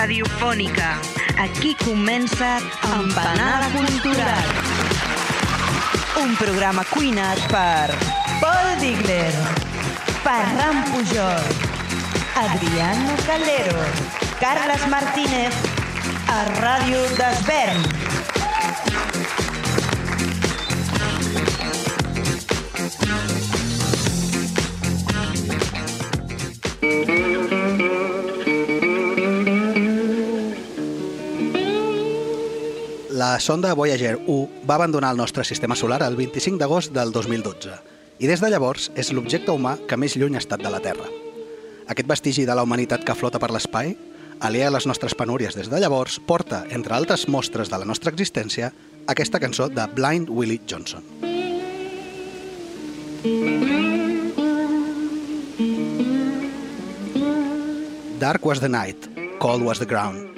radiofònica. Aquí comença Empanada Cultural. Un programa cuinat per Paul Digler, Ferran Pujol, Adriano Calero, Carles Martínez, a Ràdio d'Esvern. Sonda Voyager 1 va abandonar el nostre sistema solar el 25 d'agost del 2012 i des de llavors és l'objecte humà que més lluny ha estat de la Terra. Aquest vestigi de la humanitat que flota per l'espai, aliè a les nostres penúries des de llavors, porta, entre altres mostres de la nostra existència, aquesta cançó de Blind Willie Johnson. Dark was the night, cold was the ground.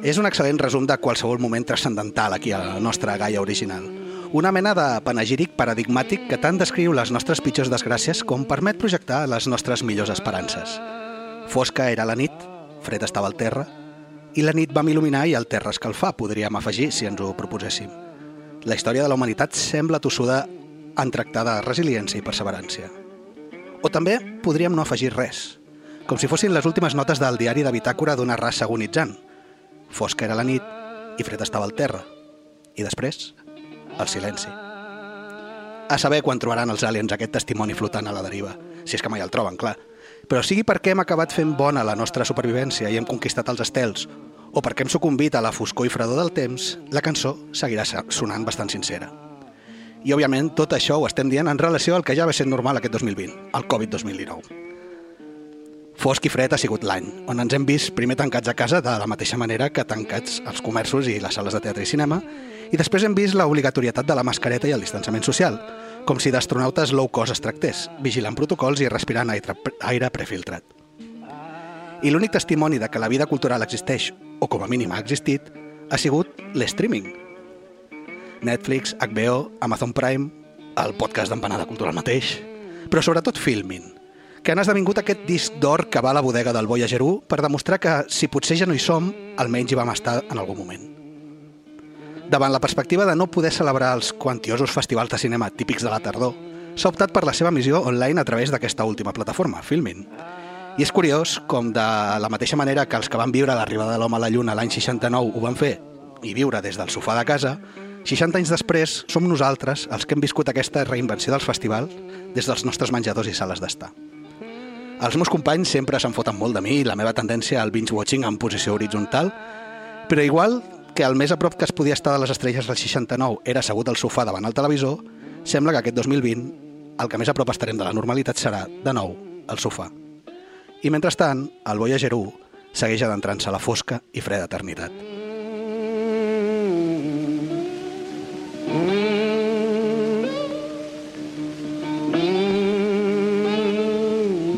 És un excel·lent resum de qualsevol moment transcendental aquí a la nostra Gaia original. Una mena de panegíric paradigmàtic que tant descriu les nostres pitjors desgràcies com permet projectar les nostres millors esperances. Fosca era la nit, fred estava al terra, i la nit vam il·luminar i el terra escalfar, podríem afegir si ens ho proposéssim. La història de la humanitat sembla tossuda en tractar de resiliència i perseverància. O també podríem no afegir res, com si fossin les últimes notes del diari de bitàcora d'una raça agonitzant. Fosca era la nit i fred estava al terra. I després, el silenci. A saber quan trobaran els aliens aquest testimoni flotant a la deriva, si és que mai el troben, clar. Però sigui perquè hem acabat fent bona la nostra supervivència i hem conquistat els estels, o perquè hem sucumbit a la foscor i fredor del temps, la cançó seguirà sonant bastant sincera. I, òbviament, tot això ho estem dient en relació al que ja va ser normal aquest 2020, el Covid-2019. Fosc i fred ha sigut l'any, on ens hem vist primer tancats a casa de la mateixa manera que tancats els comerços i les sales de teatre i cinema, i després hem vist l'obligatorietat de la mascareta i el distanciament social, com si d'astronautes low cost es tractés, vigilant protocols i respirant aire, aire prefiltrat. I l'únic testimoni de que la vida cultural existeix, o com a mínim ha existit, ha sigut l'streaming. Netflix, HBO, Amazon Prime, el podcast d'Empanada Cultural mateix, però sobretot Filmin, que han esdevingut aquest disc d'or que va a la bodega del Voyager 1 per demostrar que, si potser ja no hi som, almenys hi vam estar en algun moment. Davant la perspectiva de no poder celebrar els quantiosos festivals de cinema típics de la tardor, s'ha optat per la seva missió online a través d'aquesta última plataforma, Filmin. I és curiós com de la mateixa manera que els que van viure l'arribada de l'home a la Lluna l'any 69 ho van fer i viure des del sofà de casa, 60 anys després som nosaltres els que hem viscut aquesta reinvenció dels festivals des dels nostres menjadors i sales d'estar. Els meus companys sempre se'n foten molt de mi i la meva tendència al binge-watching en posició horitzontal, però igual que el més a prop que es podia estar de les estrelles del 69 era assegut al sofà davant el televisor, sembla que aquest 2020 el que més a prop estarem de la normalitat serà, de nou, el sofà. I mentrestant, el Voyager 1 segueix adentrant-se a la fosca i freda eternitat.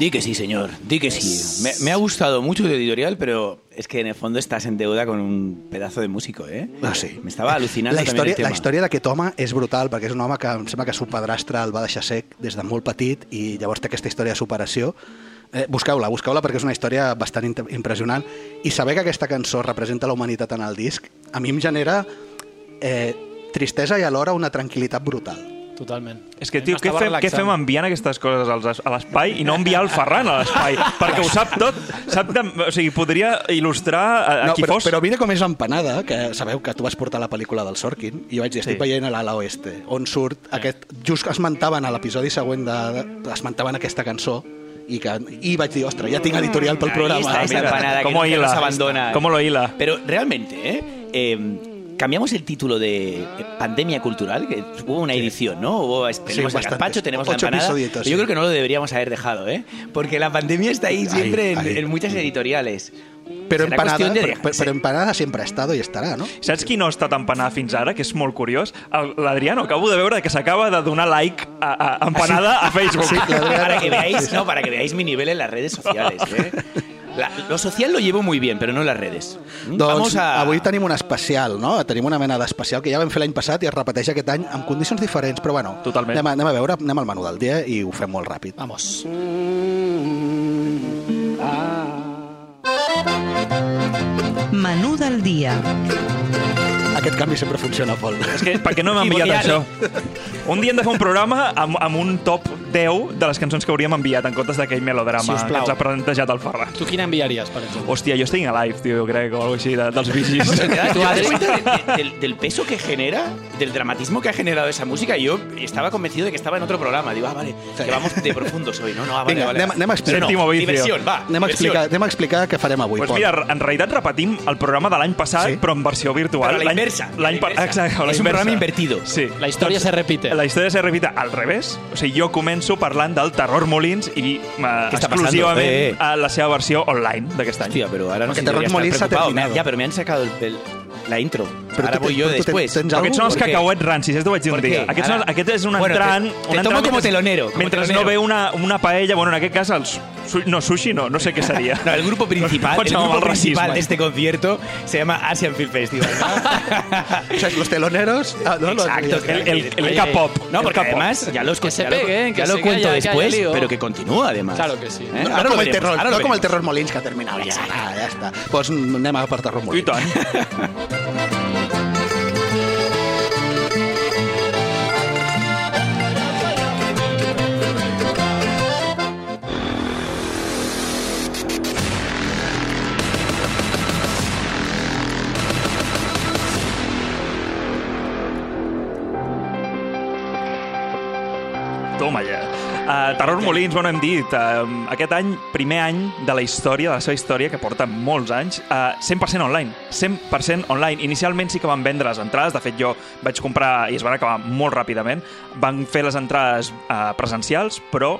Di que sí, señor, di que sí. Me, me ha gustado mucho tu editorial, pero es que en el fondo estás en deuda con un pedazo de músico, ¿eh? Ah, sí. Me estava al·lucinant La també història, el tema. la història d'aquest home és brutal, perquè és un home que em sembla que el seu padrastre el va deixar sec des de molt petit i llavors té aquesta història de superació. Eh, busqueu-la, busqueu-la perquè és una història bastant impressionant i saber que aquesta cançó representa la humanitat en el disc a mi em genera eh, tristesa i alhora una tranquil·litat brutal. Totalment. És que, tio, què fem, què relaxant. fem enviant aquestes coses als, a l'espai i no enviar el Ferran a l'espai? perquè ho sap tot. Sap de, o sigui, podria il·lustrar a, a No, qui però, fos. però mira com és l'empanada, que sabeu que tu vas portar la pel·lícula del Sorkin, i jo vaig dir, estic Sí. veient a l'ala oeste, on surt aquest... Just esmentaven a l'episodi següent de, esmentaven aquesta cançó, i, que, i vaig dir, ostres, ja tinc editorial pel Ahí programa. está esa mira, empanada que, cómo que hila. nos abandona. Cómo lo hila. Pero realmente, ¿eh? Eh, cambiamos el título de Pandemia Cultural, que hubo una edición, ¿no? Hubo, tenemos el bastantes. gazpacho, tenemos la Ocho empanada. episodios, Pero sí. Yo creo que no lo deberíamos haber dejado, ¿eh? Porque la pandemia está ahí siempre en- ahí. En, muchas editoriales. Però Serà empanada, de però, però, empanada sempre ha estado i estarà, no? Saps qui no ha estat empanada fins ara, que és molt curiós? El- L'Adriano, acabo de veure que s'acaba de donar like a, a empanada a Facebook. Sí, Para que veáis, no, para que veáis mi nivel en las redes sociales, ¿eh? La- lo social lo llevo muy bien, pero no las redes. ¿Mm? Doncs Vamos a... avui tenim un especial, no? Tenim una mena d'especial que ja vam fer l'any passat i es repeteix aquest any amb condicions diferents, però bueno, Totalment. Anem, a, anem a veure, anem al menú del dia i ho fem molt ràpid. Vamos. Menú del dia. Aquest canvi sempre funciona, Pol. És que, per què no m'ha Sí, enviat ja això? Un dia hem de fer un programa amb, amb un top 10 de les cançons que hauríem enviat en comptes d'aquell melodrama Si que ens ha plantejat el Ferran. Tu quina enviaries, per exemple? Hòstia, yo Staying Alive, tío, yo creo, o algo así, de, dels vigis. ¿Te das, ¿Tú, te das Adri? cuenta de- de- del, del peso que genera, del dramatismo que ha generado esa música? Yo estaba convencido de que estaba en otro programa. Digo, ah, vale, que vamos de profundos hoy, ¿no? no ah, vale, Vinga, vale. anem- anem a explicar. Pero Séptimo vicio. diversión, va. Anem a, explicar, anem a explicar què farem avui, Pues Pol. mira, en realitat repetim el programa de l'any passat, Sí. però en versió virtual. Però la inversa, la inversa. Exacte, la És un inversa. programa invertido. Sí. La història se repite. La història se repite al revés. O sigui, jo començo parlant del Terror Molins i uh, exclusivament? Eh, eh. a la seva versió online d'aquest any. Hostia, pero ahora no Porque sé Terror Molins se ha terminado. Ya, pero me han sacado el, el- la intro. Però tu voy te- yo però tu te- después. tens Aquests són els cacauets rancis, és t'ho vaig dir un ¿Por dia. qué? Aquests són, Ara- aquest és un Bueno, entrant... te- un te tomo entrant como telonero, como Mentre telonero. no ve una, una paella, bueno, en aquest cas, els, su, no, sushi no, no sé què seria. No, el grupo principal, el grupo mal principal de este concierto se llama Asian Film Festival. ¿no? O sea, los teloneros... Ah, no, los- Exacto, El, el, el Oye, K-pop. No, el porque K-pop. además ya, los, Que se ya lo- peguen, que ya lo que cuento haya- que haya después, lío. pero que continúa además. Claro que sí. ¿Eh? No, Ahora no lo com el veremos, terror, ahora no lo com el veremos. terror Molins, que ha terminat. Ja està, ja està. Doncs anem a per terror I Molins. tant. Uh, Terror Molins, bueno, hem dit, uh, aquest any, primer any de la història, de la seva història, que porta molts anys, uh, 100% online. 100% online. Inicialment sí que van vendre les entrades, de fet jo vaig comprar i es van acabar molt ràpidament. Van fer les entrades uh, presencials, però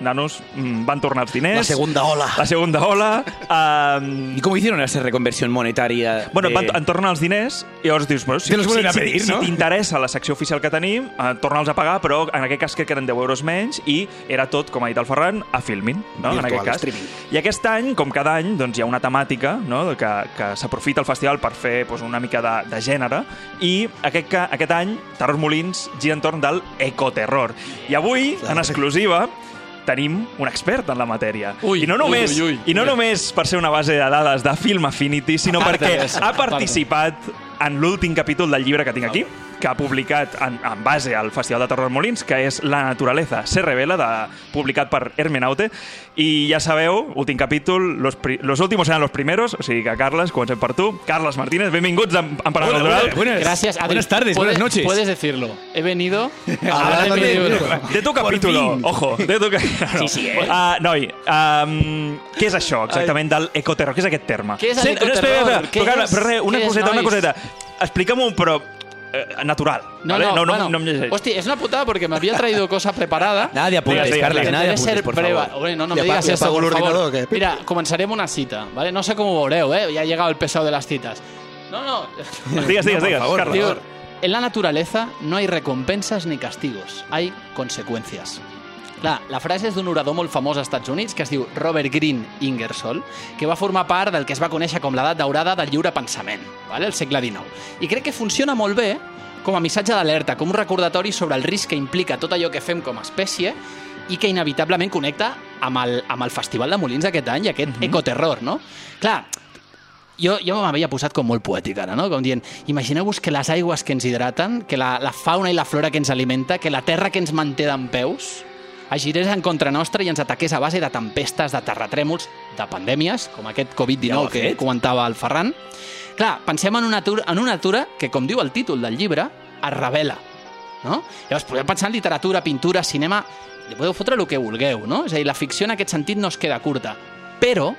nanos, mm, van tornar els diners. La segunda ola. La segunda ola. Uh, ¿Y cómo hicieron esa reconversión monetaria? Bueno, de- van, en tornen els diners i llavors dius, bueno, si, Te los vuelven si, a pedir, si, no? si t'interessa la secció oficial que tenim, eh, torna'ls a pagar, però en aquest cas crec que eren 10 euros menys i era tot, com ha dit el Ferran, a Filmin, no? en Virtual, aquest cas. streaming. I aquest any, com cada any, doncs, hi ha una temàtica no? que, que s'aprofita el festival per fer doncs, una mica de, de gènere i aquest, ca- aquest any Terror Molins gira entorn del ecoterror. I avui, en exclusiva, tenim un expert en la matèria. Ui, I no només, ui, ui, ui. I no només per ser una base de dades de Film Affinity, sinó part perquè ha participat en l'últim capítol del llibre que tinc aquí, que ha publicat en, en base al Festival de Terror Molins, que és La naturaleza se revela, de, publicat per Hermenaute. I ja sabeu, últim capítol, los, pri, los últimos eran los primeros, o sigui que, Carles, comencem per tu. Carles Martínez, benvinguts en, en Parada Hola, Cultural. buenas, buenas- Gracias, Adri. Buenas tardes, buenas noches. Puedes decirlo. He venido a hablar hablar de mi de- libro. De tu capítulo, ojo, de tu capítulo. Sí, sí, eh? Uh, noi, um, què és això exactament del ecoterror? Què és aquest terme? Què és Sent- no, espera, l'ecoterror? espera, però, Carles, és? però res, una coseta, una coseta. Explica'm-ho, però eh, natural. No, ¿vale? no, no, bueno, no, llegeix. Hostia, es una putada porque me había traído cosa preparada. Nada de apuntes, Digas, digas, Carles, digas. de Debe apuntes, ser por prueba. favor. Oye, no, no me digas apago por el favor. ordinador, ¿o qué? Mira, comenzaré amb una cita, ¿vale? No sé cómo veureu, ¿eh? Ya ha llegado el pesado de las citas. No, no. Digues, digues, por digues, favor, Carles. Digo, en la naturaleza no hay recompensas ni castigos, hay conseqüències. Clar, la frase és d'un orador molt famós als Estats Units que es diu Robert Greene Ingersoll, que va formar part del que es va conèixer com l'edat daurada del lliure pensament, vale? el segle XIX. I crec que funciona molt bé com a missatge d'alerta, com un recordatori sobre el risc que implica tot allò que fem com a espècie i que inevitablement connecta amb el, amb el Festival de Molins d'aquest any i aquest ecoterror, no? Clar, jo, jo m'havia posat com molt poètic ara, no? Com dient, imagineu-vos que les aigües que ens hidraten, que la, la fauna i la flora que ens alimenta, que la terra que ens manté d'en peus, es girés en contra nostra i ens ataqués a base de tempestes, de terratrèmols, de pandèmies, com aquest Ja ho Covid-19 ha que comentava el Ferran. Clar, pensem en una, natura, en una natura que, com diu el títol del llibre, es revela. No? Llavors, podeu pensar en literatura, pintura, cinema... Li podeu fotre el que vulgueu, no? És a dir, la ficció en aquest sentit no es queda curta. Però,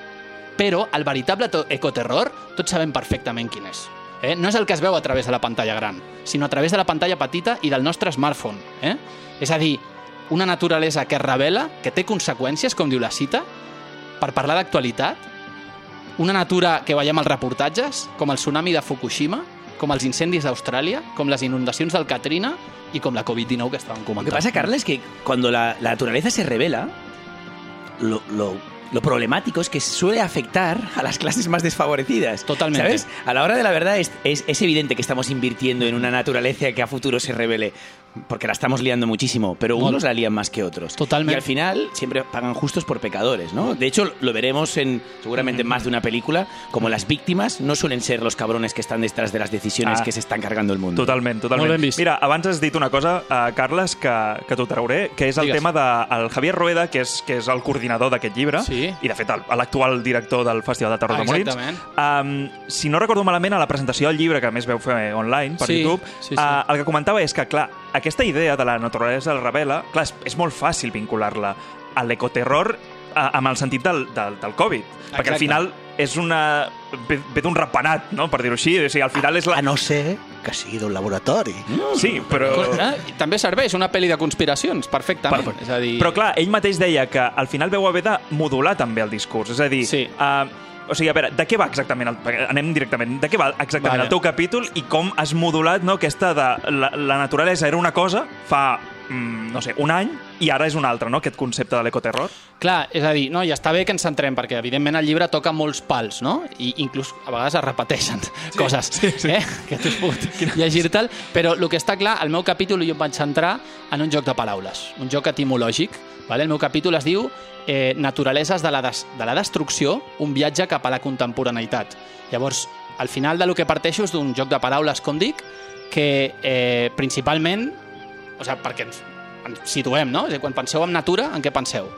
però el veritable ecoterror tots sabem perfectament quin és. Eh? No és el que es veu a través de la pantalla gran, sinó a través de la pantalla petita i del nostre smartphone. Eh? És a dir, una naturalesa que es revela, que té conseqüències, com diu la cita, per parlar d'actualitat, una natura que veiem als reportatges, com el tsunami de Fukushima, com els incendis d'Austràlia, com les inundacions del Katrina i com la Covid-19 que estàvem comentant. que pasa, Carla, es que cuando la, la naturaleza se revela, lo, lo- lo problemático es que suele afectar a las clases más desfavorecidas. Totalmente. ¿Sabes? A la hora de la verdad es, es- es evidente que estamos invirtiendo en una naturaleza que a futuro se revele. porque la estamos liando muchísimo, pero unos la lían más que otros. Totalmente. Y al final siempre pagan justos por pecadores, ¿no? De hecho, lo veremos en seguramente en más de una película, como las víctimas no suelen ser los cabrones que están detrás de las decisiones Ah. que se están cargando el mundo. Totalment, Molt totalment. ben vist. Mira, abans has dit una cosa, uh, Carles, que, que t'ho trauré, que és el Digues. tema del de, el Javier Rueda, que és, que és el coordinador d'aquest llibre, Sí. I de fet l'actual director del Festival de Terror Ah, de Molins. exactament. Um, si no recordo malament, a la presentació del llibre, que a més veu fer online per Sí, YouTube, sí, sí. Uh, el que comentava és que, clar, aquesta idea de la naturalesa del rebel·la, clar, és, és molt fàcil vincular-la a l'ecoterror uh, amb el sentit del, del, del Covid. Perquè Exacte. al final és una... ve, ve d'un rapenat, no?, per dir-ho així. O sigui, al final és la... A no ser que sigui d'un laboratori. Sí, però... Eh? També serveix una pel·li de conspiracions, perfectament. Per- És a dir... Però clar, ell mateix deia que al final veu haver de modular també el discurs. És a dir, Sí. uh, o sigui, a veure, de què va exactament, el, anem directament, de què va exactament Vale. el teu capítol i com has modulat no, aquesta de la, la naturalesa era una cosa fa, mm, no sé, un any i ara és una altra, no?, aquest concepte de l'ecoterror. Clar, és a dir, no, i està bé que ens centrem, perquè evidentment el llibre toca molts pals, no? I inclús a vegades es repeteixen sí, coses, sí, sí. eh? que tu has pogut llegir-te'l, però el que està clar, el meu capítol jo em vaig centrar en un joc de paraules, un joc etimològic. Vale? El meu capítol es diu eh, Naturaleses de la, des de la destrucció, un viatge cap a la contemporaneïtat. Llavors, al final de lo que parteixo és d'un joc de paraules, com dic, que eh, principalment, o sigui, perquè ens, ens situem, no? És dir, quan penseu en natura, en què penseu?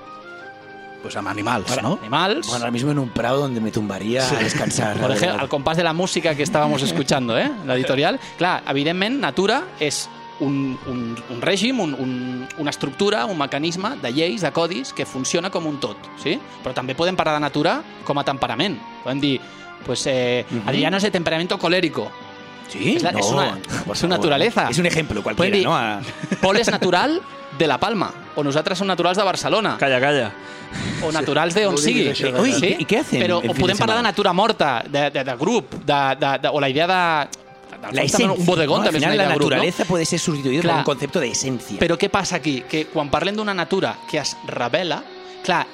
Pues amb animals, no? Animals. Bueno, ahora mismo en un prado donde me tumbaría a descansar. Por ejemplo, al compás de la música que estábamos escuchando, ¿eh? la editorial. Clar, evidentment, natura és un, un, un règim, un, un, una estructura, un mecanisme de lleis, de codis, que funciona com un tot, sí? Però també podem parlar de natura com a temperament. Podem dir, pues, eh, Adriano es de temperamento colérico. Sí, Es la- no, es una- por su naturaleza. Es un ejemplo Podem cualquiera, dir, ¿no? A- Pol és natural de La Palma, o nosaltres som naturals de Barcelona. Calla, calla. o naturals de on No sigui. això Ui, i què hacen Però, o podem de parlar de natura morta, de, de, de grup, de, de, de, o la idea de... La esencia. Un bodegón ¿no? Al també és una final, idea la de grup, naturaleza puede ser sustituida Clar. por un concepto de esencia. no? Però què passa aquí? Que quan parlem d'una natura que es revela, clar,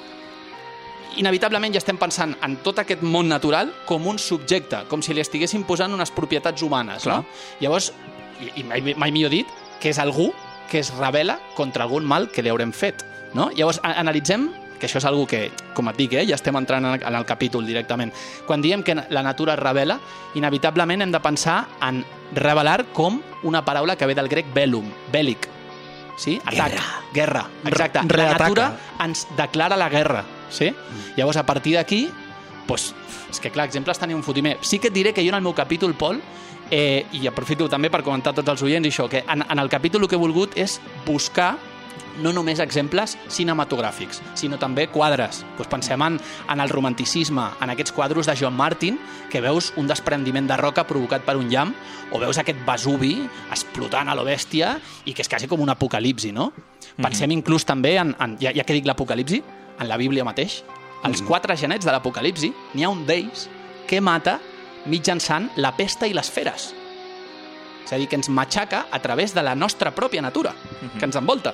inevitablement ja estem pensant en tot aquest món natural com un subjecte, com si li estiguéssim posant unes propietats humanes. Clar. No? Llavors, i, i mai, mai millor dit, que és algú que es revela contra algun mal que li haurem fet. No? Llavors, a, analitzem que això és algo que, com et dic, eh, ja estem entrant en, en el capítol directament. Quan diem que la natura es revela, inevitablement hem de pensar en revelar com una paraula que ve del grec bellum, bèl·lic. Sí? Atac, guerra. Exacte. La reataca. natura ens declara la guerra. Sí? Llavors, a partir d'aquí, doncs, és que clar, exemples tenia un fotimer. Sí que et diré que jo en el meu capítol, Pol, eh, i aprofito també per comentar tots els oients i això, que en, en el capítol el que he volgut és buscar no només exemples cinematogràfics, sinó també quadres. Doncs pensem en, en el romanticisme, en aquests quadros de John Martin, que veus un desprendiment de roca provocat per un llamp, o veus aquest Vesuvi explotant a lo bèstia i que és quasi com un apocalipsi, no? Pensem inclús també, en, en ja, ja que dic l'apocalipsi, en la Bíblia mateix. Els quatre genets de l'apocalipsi, n'hi ha un d'ells que mata mitjançant la pesta i les feres. És a dir, que ens matxaca a través de la nostra pròpia natura, que ens envolta.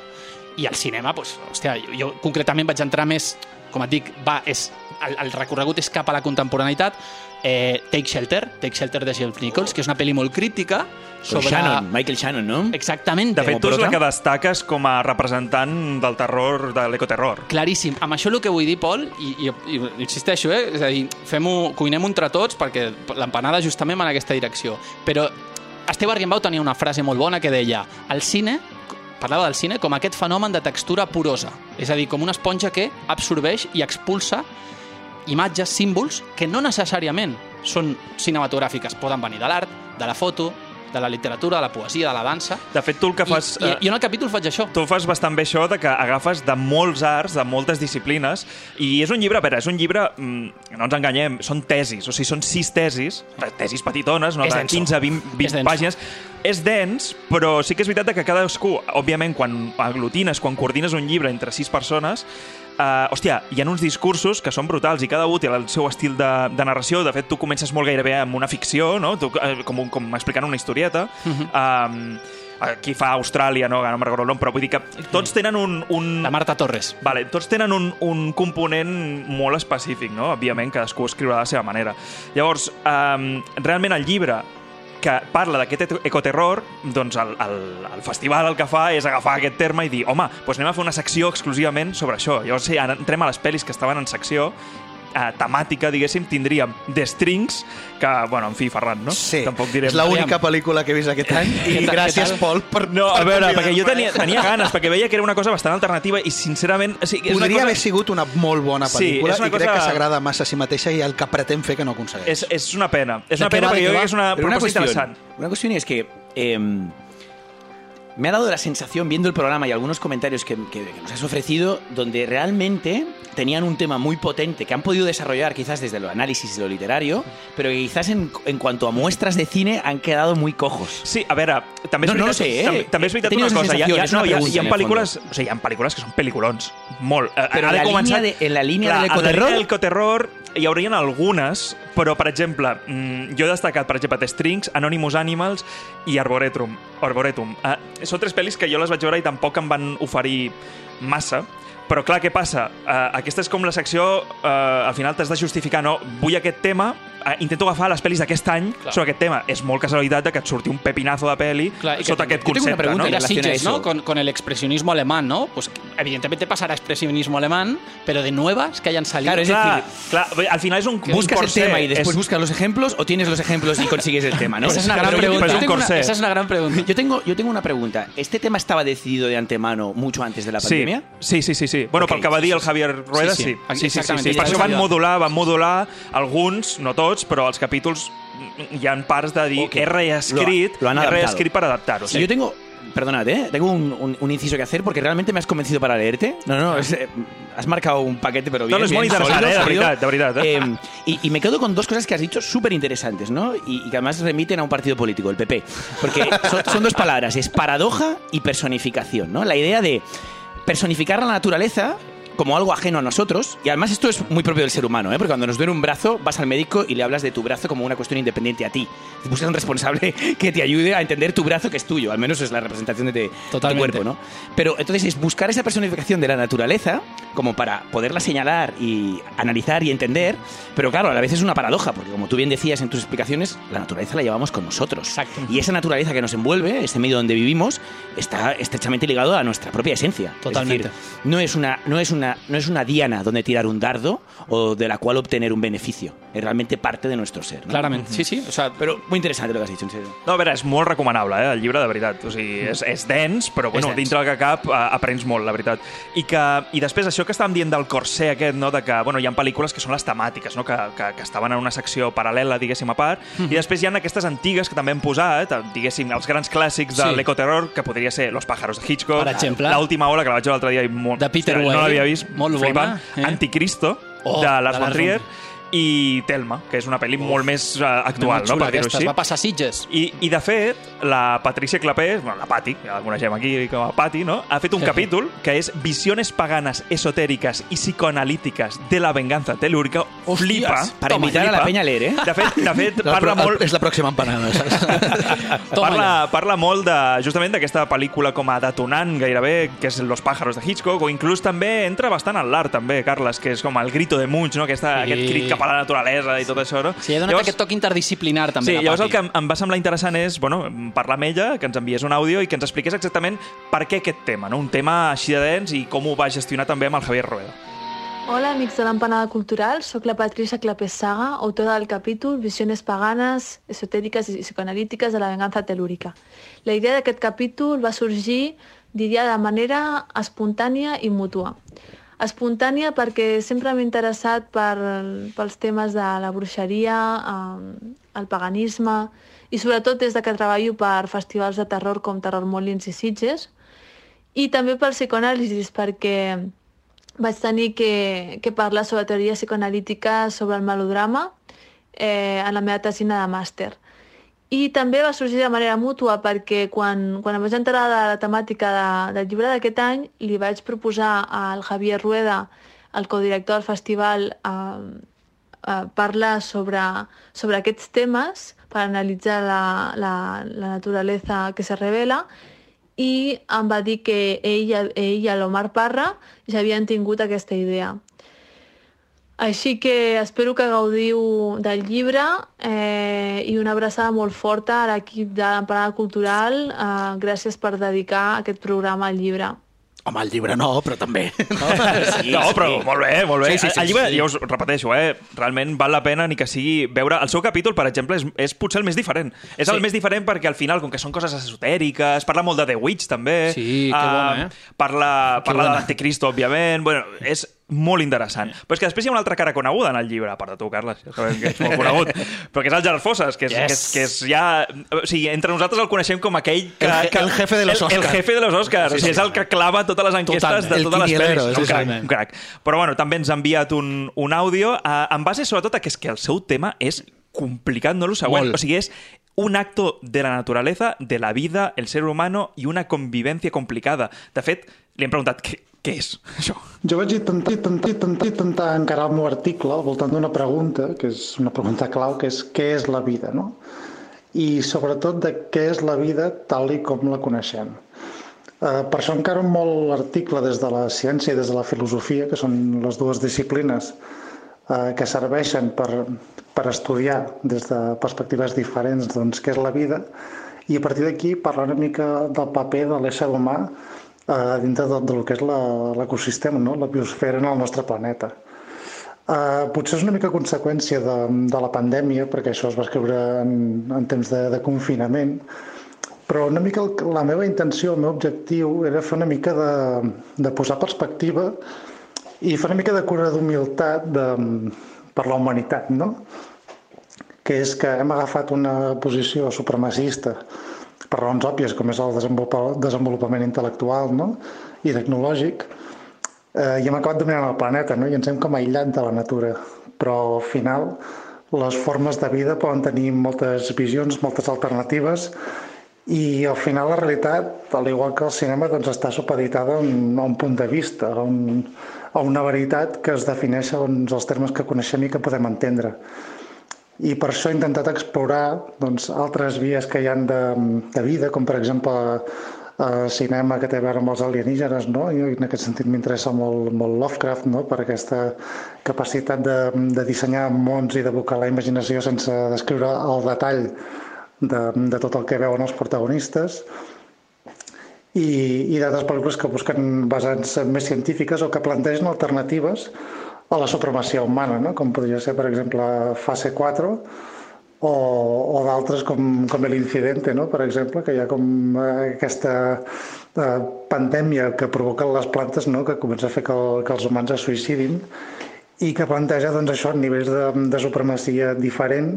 I al cinema, doncs, hòstia, jo, jo concretament vaig entrar més, com et dic, va, és, el, el recorregut és cap a la contemporaneïtat, eh, Take Shelter, Take Shelter de Jeff Nichols, que és una pel·li molt crítica sobre... Shannon, Michael Shannon, ¿no? Exactament. De fet, tu és la que destaques com a representant del terror, de l'ecoterror. Claríssim. Amb això el que vull dir, Pol, i, i, i insisteixo, eh? és a dir, fem-ho, cuinem entre tots perquè l'empanada justament va en aquesta direcció. Però Esteve Argimbau tenia una frase molt bona que deia el cine, parlava del cine com aquest fenomen de textura porosa, és a dir, com una esponja que absorbeix i expulsa imatges, símbols, que no necessàriament són cinematogràfiques, poden venir de l'art, de la foto, de la literatura, de la poesia, de la dansa... De fet, tu el que fas... I, i, eh, jo en el capítol faig això. Tu fas bastant bé això de que agafes de molts arts, de moltes disciplines, i és un llibre, a veure, és un llibre, mm, no ens enganyem, són tesis, o sigui, són sis tesis, tesis petitones, no? De denso. 15, 20, És 20 denso. pàgines. És dens, però sí que és veritat que cadascú, òbviament, quan aglutines, quan coordines un llibre entre sis persones, Uh, hòstia, hi ha uns discursos que són brutals i cada un té el seu estil de, de narració. De fet, tu comences molt gairebé amb una ficció, no? tu, uh, com, un- com explicant una historieta. Uh. -huh. um, aquí fa Austràlia, no, no me'n recordo el nom, però vull dir que tots tenen un... un... La Marta Torres. Vale, tots tenen un, un component molt específic, no? Òbviament, cadascú escriurà de la seva manera. Llavors, um, realment el llibre que parla d'aquest eco- ecoterror, doncs el, el, el festival el que fa és agafar aquest terme i dir, home, doncs anem a fer una secció exclusivament sobre això. Llavors, sí, entrem a les pel·lis que estaven en secció eh, temàtica, diguéssim, tindríem The Strings, que, bueno, en fi, Ferran, no? Sí, Tampoc direm... és l'única pel·lícula que he vist aquest any i gràcies? Pol, per No, a veure, perquè jo tenia, tenia ganes, perquè veia que era una cosa bastant alternativa i, sincerament... O sigui, és una Podria cosa... haver sigut una molt bona Sí, pel·lícula és una i crec cosa- que s'agrada massa a si mateixa i el que pretén fer que no aconsegueix. És, és una pena. És ¿De una pena va, perquè jo crec que és una Pero una proposta cuestión, interessant. una cuestión es que em, me ha dado la sensación, viendo el programa y algunos comentarios que, que- que nos has ofrecido, donde realmente tenían un tema muy potente que han podido desarrollar quizás desde lo análisis y lo literario, pero que quizás en, en cuanto a muestras de cine han quedado muy cojos. Sí, a veure, també és No, no veritat, ho sé, eh? també, també és He veritat tenido una cosa. Hi ha, hi ha, es no, hi ha, hi el pel·lícules, o sigui, hi ha pel·lícules que són pel·lículons, molt. Eh, Però ha en de la començar... línia de- en la línia Clar, de en la l'ecoterror? línia del ecoterror hi haurien algunes, però, per exemple, mm, jo he destacat, per exemple, The Strings, Anonymous Animals i Arboretum. Arboretum. Uh, són tres pel·lis que jo les vaig veure i tampoc em van oferir massa, però clar, què passa? Uh, aquesta és com la secció, uh, al final t'has de justificar, no? Vull aquest tema, uh, intento agafar les pel·lis d'aquest any Clar. sobre aquest tema. És molt casualitat de que et surti un pepinazo de pel·li Clar, i que sota aquest jo tengo una concepte, pregunta no? Sitges. ¿no? Con, con el expresionismo alemán, ¿no? Pues evidentemente pasará expresionismo alemán, pero de nuevas que hayan salido. Claro, es Clar, decir, clar, al final és un, un ¿Buscas el tema y después és- buscas los ejemplos o tienes los ejemplos y consigues el tema? ¿no? Esa es una gran yo- pregunta. pero es un tengo una-. Esa es una gran pregunta. Yo tengo, yo tengo una pregunta. ¿Este tema estaba decidido de antemano mucho antes de la Sí, pandemia? sí, sí, sí, sí. Bueno, Ok, pel que va dir el Javier Rueda, Sí, sí. sí. Sí, sí, sí. Per això van modular, van modular alguns, no tots, però els capítols mm, hi han parts de dir Ok. he reescrit, Lo- lo han he reescrit per adaptar-ho. Si yo tengo. Perdonad, ¿eh? Tengo un, un- un inciso que hacer porque realmente me has convencido para leerte. No, no, es, eh, has marcado un paquete, pero bien. No, bien, interessant, sólido, eh, de veritat, de veritat. Eh? Eh, y, y me quedo con dos cosas que has dicho súper interesantes, ¿no? Y, y que además remiten a un partido político, el PP. Porque son, son dos palabras, es paradoja y personificación, ¿no? La idea de personificar la naturaleza como algo ajeno a nosotros. Y además esto es muy propio del ser humano, ¿eh? Porque cuando nos duele un brazo, vas al médico y le hablas de tu brazo como una cuestión independiente a ti. Buscas un responsable que te ayude a entender tu brazo que es tuyo. Al menos es la representación de, tu cuerpo, ¿no? Pero entonces es buscar esa personificación de la naturaleza como para poderla señalar y analizar y entender. Pero claro, a la vez es una paradoja, porque como tú bien decías en tus explicaciones, la naturaleza la llevamos con nosotros. Exacto. Y esa naturaleza que nos envuelve, ese medio donde vivimos, está estrechamente ligado a nuestra propia esencia. Totalmente. Es decir, no es una, no es una, no es una diana donde tirar un dardo o de la cual obtener un beneficio. Es realmente parte de nuestro ser. ¿no? Claramente, sí, sí. O sea, Pero muy interesante lo que has dicho, en serio. No, a veure, és molt recomanable, eh, el llibre, de veritat. O sigui, és, és dens, però bueno, dens. dintre del que cap eh, aprens molt, la veritat. I, que, I després, això que estàvem dient del corsé aquest, no, de que bueno, hi ha pel·lícules que són les temàtiques, no, que, que, que estaven en una secció paral·lela, diguéssim, a part, i després hi ha aquestes antigues que també hem posat, diguéssim, els grans clàssics de Sí. l'ecoterror, que podria ser Los pájaros de Hitchcock, Per exemple. L'última hora, que la vaig veure l'altre dia i molt... De Peter Weir, No l'havia vist, molt bona, flipant. eh? Anticristo, Oh, de Lars von Trier, i Telma, que és una pel·li molt més uh, actual, no, per dir-ho així. va passar Sitges. I, I, de fet, la Patricia Clapés, bueno, la Pati, ja la coneixem aquí com a Pati, no? ha fet un capítol que és Visiones paganas esotéricas y psicoanalíticas de la venganza telúrica. Flipa. Para Toma, invitar a la flipa. peña a leer, ¿eh? De fet, de fet La, parla molt... És la pròxima empanada, saps? Parla, ja. parla molt de, justament d'aquesta pel·lícula com a detonant gairebé, que és Los pájaros de Hitchcock, o inclús també entra bastant en l'art també, Carles, que és com el grito de Munch, no? Aquesta, Sí. aquest crit cap a la naturalesa i tot això, no? Sí, ha donat aquest toc interdisciplinar també. Sí, la llavors el que em, em va semblar interessant és bueno, parlar amb ella, que ens enviés un àudio i que ens expliqués exactament per què aquest tema, no? un tema així de dens i com ho va gestionar també amb el Javier Rueda. Hola, amics de l'Empanada Cultural. Soc la Patricia Clapessaga, autora del capítol Visiones paganes, esotèriques i psicoanalítiques de la venganza telúrica. La idea d'aquest capítol va sorgir, diria, de manera espontània i mútua. Espontània perquè sempre m'he interessat per, pels temes de la bruixeria, el paganisme, i sobretot des de que treballo per festivals de terror com Terror Molins i Sitges, i també pel psicoanàlisis, perquè vaig tenir que, que parlar sobre teoria psicoanalítica sobre el melodrama eh, en la meva tesina de màster. I també va sorgir de manera mútua perquè quan, quan em vaig enterar de la temàtica de, del llibre d'aquest any li vaig proposar al Javier Rueda, el codirector del festival, eh, eh, parlar sobre, sobre aquests temes per analitzar la, la, la naturaleza que se revela i em va dir que ell, ell i l'Omar Parra ja havien tingut aquesta idea. Així que espero que gaudiu del llibre eh, i una abraçada molt forta a l'equip de l'Empanada Cultural. Eh, gràcies per dedicar aquest programa al llibre. Home, el llibre no, però també. No? Sí, no, però sí. molt bé, molt bé. Sí, sí, sí, el llibre, sí. ja us repeteixo, eh, realment val la pena ni que sigui veure... El seu capítol, per exemple, és, és potser el més diferent. És el Sí. més diferent perquè al final, com que són coses esotèriques, parla molt de The Witch, també. Sí, que bona, eh? Parla, Que parla de bona. l'anticristo, òbviament. Bueno, és molt interessant. Però és que després hi ha una altra cara coneguda en el llibre, a part de tu, Carles, ja sabem que ets molt conegut, però que és el Gerard Fosses, que és, Yes. que és, que és ja... O sigui, entre nosaltres el coneixem com aquell que... El que, el jefe de los el, el Oscars. jefe de los Oscars. Sí, sí, o sigui, és el que clava totes les enquestes Totalment. de El totes les pel·lis. sí, un, crac, un crac. Però bueno, també ens ha enviat un, un àudio eh, en base sobretot a que és que el seu tema és complicat, no lo següent. Molt. O sigui, és un acto de la naturaleza, de la vida, el ser humano i una convivència complicada. De fet, li hem preguntat què, què és això. Jo vaig intentar, intentar, intentar, intentar encarar el meu article al voltant d'una pregunta, que és una pregunta clau, que és què és la vida, no? I sobretot de què és la vida tal i com la coneixem. Eh, per això encaro molt l'article des de la ciència i des de la filosofia, que són les dues disciplines eh, que serveixen per, per estudiar des de perspectives diferents doncs, què és la vida, i a partir d'aquí parlar una mica del paper de l'ésser humà eh, dintre de, del que és l'ecosistema, no? la biosfera en el nostre planeta. Uh, potser és una mica conseqüència de, de la pandèmia, perquè això es va escriure en, en temps de, de confinament, però una mica el, la meva intenció, el meu objectiu era fer una mica de, de posar perspectiva i fer una mica de cura d'humilitat de, per la humanitat, no? que és que hem agafat una posició supremacista per raons òbvies, com és el desenvolupa- desenvolupament intel·lectual no? i tecnològic, eh, i hem acabat dominant el planeta no? i ens hem com aïllat de la natura. Però al final les formes de vida poden tenir moltes visions, moltes alternatives i al final la realitat, al igual que el cinema, doncs està supeditada a un, a un punt de vista, a, un, a una veritat que es defineix segons els termes que coneixem i que podem entendre. I per això he intentat explorar doncs, altres vies que hi han de, de vida, com per exemple el cinema que té a veure amb els alienígenes, no? I en aquest sentit m'interessa molt, molt Lovecraft, no? per aquesta capacitat de, de dissenyar mons i d'evocar la imaginació sense descriure el detall de, de tot el que veuen els protagonistes i, i d'altres pel·lícules que busquen vessants més científiques o que plantegen alternatives a la supremacia humana, no? com podria ser, per exemple, Fase 4 o, o d'altres com, com l'Incidente, no? per exemple, que hi ha com eh, aquesta eh, pandèmia que provoquen les plantes no? que comença a fer que, el, que els humans es suïcidin i que planteja doncs, això nivells de, de supremacia diferent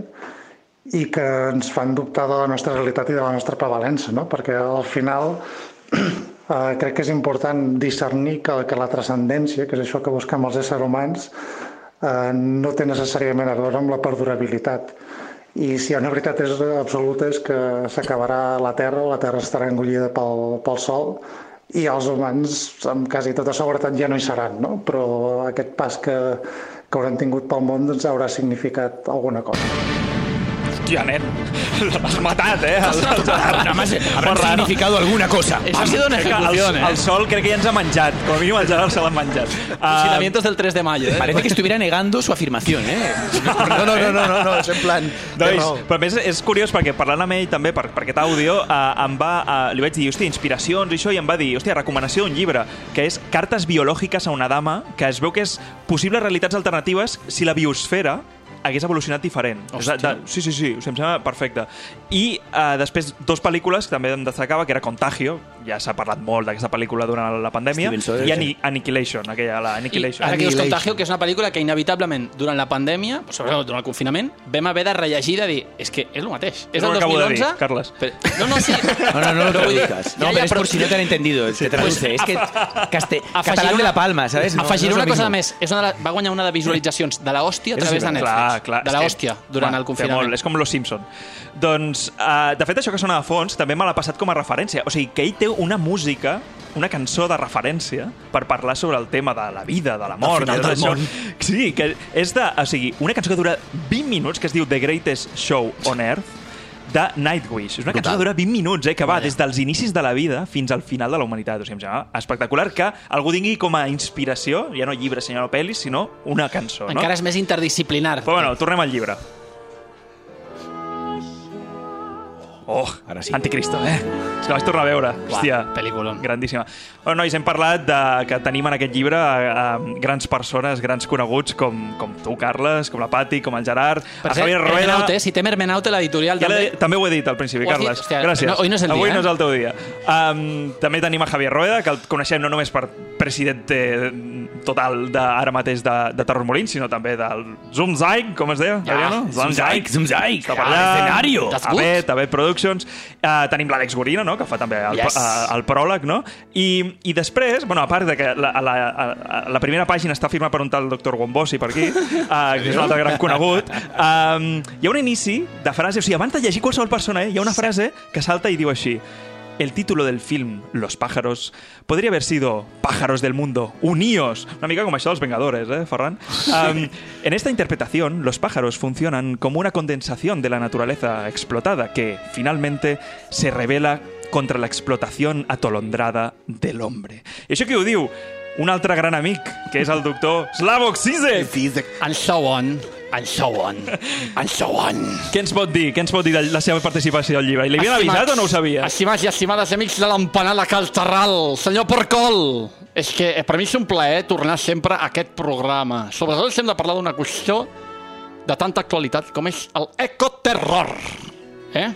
i que ens fan dubtar de la nostra realitat i de la nostra prevalença, no? perquè al final eh, crec que és important discernir que, que la transcendència, que és això que busquem els éssers humans, eh, no té necessàriament a veure amb la perdurabilitat. I si una veritat és, absoluta és que s'acabarà la Terra, la Terra estarà engollida pel, pel Sol i els humans amb quasi tota seguretat ja no hi seran, no? però aquest pas que, que hauran tingut pel món doncs, haurà significat alguna cosa. Hòstia, nen, l'has matat, eh? Nada más habrá significado alguna cosa. Eso ha sido una ejecución, el, ¿eh? el sol crec que ja ens ha menjat. Com a mínim el Gerard se l'ha menjat. Ah, Fusilamientos del 3 de mayo, ¿eh? Parece que estuviera negando su afirmación, ¿eh? No, no, no, no, no, no és en plan... raó. però a més és curiós perquè parlant amb ell també per, per aquest àudio eh, em va, eh, li vaig dir, hòstia, inspiracions i això, i em va dir, hòstia, recomanació d'un llibre, que és Cartes biològiques a una dama, que es veu que és possibles realitats alternatives si la biosfera hagués evolucionat diferent. És de, de, sí, sí, sí, o sigui, em sembla perfecte. I eh, després dos pel·lícules que també em destacava, que era Contagio, ja s'ha parlat molt d'aquesta pel·lícula durant la pandèmia, Steven i Ani Annihilation, aquella, la I Annihilation. ara que dius. Contagio, que és una pel·lícula que inevitablement durant la pandèmia, sobretot durant el confinament, vam haver de rellegir de dir, és que és el mateix. És No del ho acabo de 2011... dir, Carles. Però, no, no, sí. No, no, no lo Però traduzcas. No, pero ja, es por si no te han entendido. Te traduce. es que caste- catalán de La Palma, ¿sabes? No- afegiré no es una cosa mismo. més. És una de la, va guanyar una de visualitzacions de l'hòstia a Eso sí, través de Netflix. Clar, clar. De l'hòstia durant Home, el confinament. Molt, és com Los Simpson. Doncs, uh, de fet, això que sona de fons també me l'ha passat com a referència. O sigui, que ell té una música una cançó de referència per parlar sobre el tema de la vida, de la mort. del això. món. Sí, que és de... O sigui, una cançó que dura 20 minuts, que es diu The Greatest Show on Earth, de Nightwish. És una cançó que dura 20 minuts, eh, que va des dels inicis de la vida fins al final de la humanitat. O sigui, em sembla espectacular que algú tingui com a inspiració, ja no llibre, senyor pel·lis, sinó una cançó. No? Encara és més interdisciplinar. Però bueno, tornem al llibre. Oh, Ara sí. Anticristo, eh? És que vaig tornar a veure. Hòstia, pel·lículon. grandíssima. Bueno, nois, hem parlat de que tenim en aquest llibre a, a grans persones, grans coneguts com, com tu, Carles, com la Pati, com el Gerard, Per a Javier Rueda... Hermenaute, si tem Hermenaute, l'editorial Ja també... també ho he dit al principi? Carles. Hòstia, Gràcies. no, avui no és el Avui dia, no és eh? el teu dia. Um, també tenim a Javier Rueda, que el coneixem no només per president total de, ara mateix de, de Terror Molins, sinó també del Zoom Zaig, com es deia? Ja, Adriano? Zoom Zaig, Zoom Zaig. Està per allà. escenario. Abet, Abet Productions. Uh, tenim l'Àlex Gorina, no?, que fa també el, Yes. uh, el pròleg, no? I, I després, bueno, a part de que la, la, la, la primera pàgina està firmada per un tal doctor Gombossi per aquí, uh, que és un altre gran conegut, um, hi ha un inici de frase, o sigui, abans de llegir qualsevol persona, eh, hi ha una frase que salta i diu així El título del film Los pájaros podría haber sido Pájaros del mundo, uníos. Una mica como això dels Vengadores, ¿eh, Ferran? Um, en esta interpretación, los pájaros funcionan como una condensación de la naturaleza explotada que, finalmente, se revela contra la explotación atolondrada del hombre. I això qui ho diu? Un altre gran amic, que és el doctor Slavoj Zizek. And so on, and so on, and so on. Què ens pot dir? Què ens pot dir de la seva participació al llibre? I li havien avisat o no ho sabia? Estimats i estimades amics de l'empanada Calterral, senyor Porcol, és que per mi és un plaer tornar sempre a aquest programa. Sobretot si hem de parlar d'una qüestió de tanta actualitat com és el ecoterror. Eh?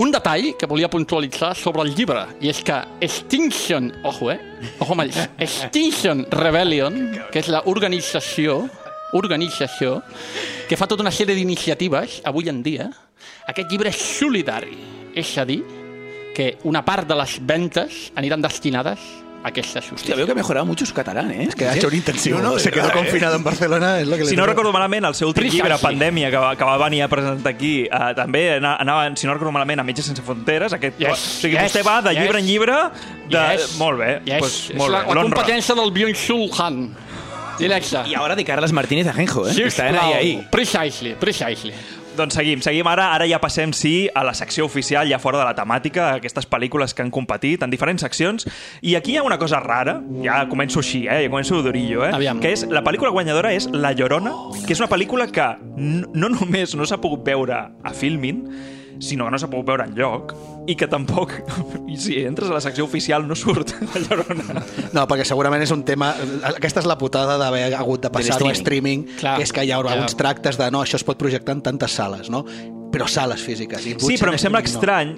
Un detall que volia puntualitzar sobre el llibre, i és que Extinction, ojo, eh? Ojo amb ells. Extinction Rebellion, que és la organització que fa tota una sèrie d'iniciatives avui en dia. Aquest llibre és solidari, és a dir, que una part de les ventes aniran destinades a aquesta Hostia, justícia. veo que ha mejorado mucho su catalán, ¿eh? Que ha hecho un intensivo. No, no, se quedó confinado en Barcelona, es lo que le Si no recordo malament, el seu últim Precisely. llibre, Pandèmia, que va, que va venir a presentar aquí, uh, també ana- anava, si no recordo malament, a Metges Sense Fronteres. Aquest, Yes, o sigui, yes, vostè va de yes. llibre en llibre, de... Yes. Molt bé, Yes. pues, és molt la, bé. la competència del Byung-Chul Han. Directe. Y ahora de Carlas Martínez Ajenjo, ¿eh? Están ahí, ahí. Precisely, precisely. Doncs seguim, seguim ara. Ara ja passem, sí, a la secció oficial, ja fora de la temàtica, aquestes pel·lícules que han competit en diferents seccions. I aquí hi ha una cosa rara, ja començo així, eh? ja començo d'orillo, eh? Aviam. que és, la pel·lícula guanyadora és La Llorona, que és una pel·lícula que no només no s'ha pogut veure a Filmin, sinó que no s'ha pogut veure en lloc i que tampoc, si entres a la secció oficial no surt La Llorona. No, perquè segurament és un tema... Aquesta és la putada d'haver hagut de passar-ho a streaming, Clar. que és que hi haurà Ja. uns tractes de no, això es pot projectar en tantes sales, no? Però sales físiques. I Sí, però em sembla no. estrany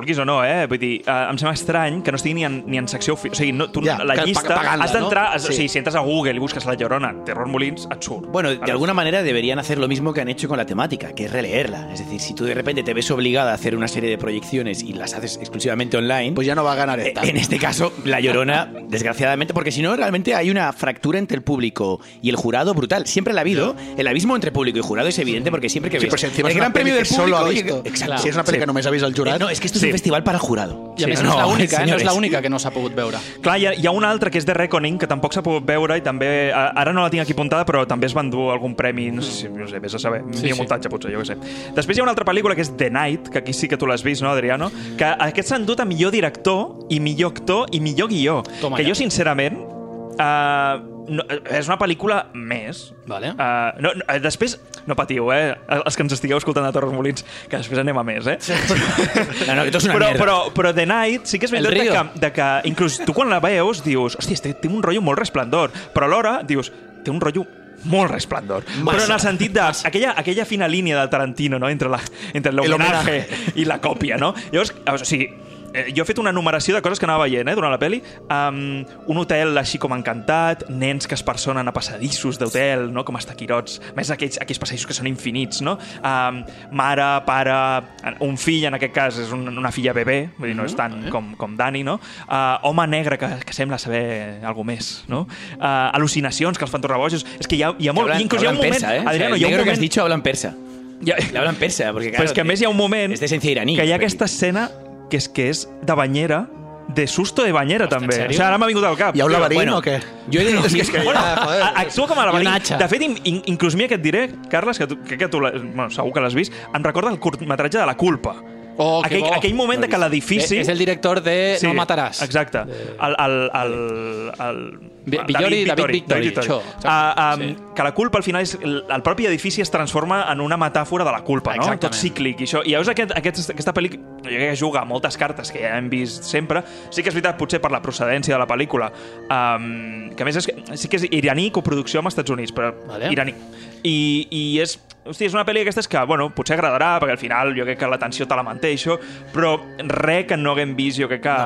vulguis o no, eh? Vull dir, eh, em sembla estrany que no estigui ni en, ni en secció... ofi- O sigui, no, tu, Ja, la que llista... pagant-la, has d'entrar... no? O Sí. sigui, si entres a Google i busques La Llorona, Terror Molins, et surt. Bueno, de alguna manera deberían hacer lo mismo que han hecho con la temática, que es releerla. Es decir, si tú de repente te ves obligada a hacer una serie de proyecciones y las haces exclusivamente online, Pues ya no va a ganar eh, esta. en este caso, La Llorona, desgraciadamente, porque si no, realmente hay una fractura entre el público y el jurado brutal. Siempre la ha habido. El abismo entre público y jurado es evidente porque siempre que Sí, ves si encima el és una gran premio del que solo ha público... visto. Exacto. Si és una pel·li Sí. que només ha vist el jurat... Eh, no, es que esto Sí. Un festival para el jurado. I a més, Sí. no, és No, l'única, eh? no és l'única que no s'ha pogut veure. Clar, hi ha, hi ha una altra que és The Reckoning, que tampoc s'ha pogut veure i també... Ara no la tinc aquí apuntada, però també es van dur algun premi, no sé si, no sé, vés a saber, sí, sí. muntatge potser, jo què sé. Després hi ha una altra pel·lícula que és The Night, que aquí sí que tu l'has vist, no, Adriano? Que aquests s'han dut a millor director i millor actor i millor guió. Toma que ja. jo, sincerament, uh, no, és una pel·lícula més. Vale. Uh, no, no, eh, després, no patiu, eh? Els que ens estigueu escoltant a Torres Molins, que després anem a més, eh? No, no, que es una però, mierda. però, però The Night sí que és veritat de que, de que inclús tu quan la veus dius hòstia, este té un rotllo molt resplendor però alhora dius, té un rotllo molt resplendor. Massa. Però en el sentit de aquella, aquella fina línia del Tarantino, no? Entre la, entre l'homenatge i la còpia, no? Llavors, o sigui, eh, jo he fet una numeració de coses que anava veient eh, durant la peli. Um, un hotel així com encantat, nens que es personen a passadissos d'hotel, no? com els taquirots, a més aquells, aquells passadissos que són infinits, no? Um, mare, pare, un fill, en aquest cas és un, una filla bebè, vull dir, no és tant com, com Dani, no? Uh, home negre que, que sembla saber alguna més, no? Uh, al·lucinacions que els fan tornar bojos. És que hi ha, hi ha molt... hablan, inclús hi ha un moment... persa, ¿eh? Adriano, o sea, hi ha un negro que has moment... dicho hablan persa. Hi ha... Le hablan persa, Però claro... és que a més hi ha un moment Es de iraní. que hi ha aquesta escena que és que és de banyera de susto de banyera, Ostres, també. O sigui, ara m'ha vingut al cap. Hi ha un laberint Bueno, o què? jo he de dir- és que, és que Bueno, ja, joder, a- actua com a laberint. De fet, in, in, inclús mi aquest diré, Carles, que, tu, que, que tu bueno, segur que l'has vist, em recorda el curtmetratge de La culpa. Oh, que aquell, bo. aquell moment de que l'edifici... És el director de No mataràs. Exacte. El, el, el, el, Vi- Villori, David Victori, això, exacte. Uh, um, Sí. Que la culpa, al final, és, el, el propi edifici es transforma en una metàfora de la culpa, no? Exactament. Tot cíclic. I, això, i llavors aquest, aquest, aquesta pel·lícula, jo crec que juga a moltes cartes que ja hem vist sempre. Sí que és veritat, potser per la procedència de la pel·lícula, um, que a més és, sí que és iraní, coproducció amb Estats Units, però Vale. iraní. I, I és, hosti, és una pel·li d'aquestes que, bueno, potser agradarà, perquè al final jo crec que l'atenció te la manté, això, però res que no haguem vist, jo crec que...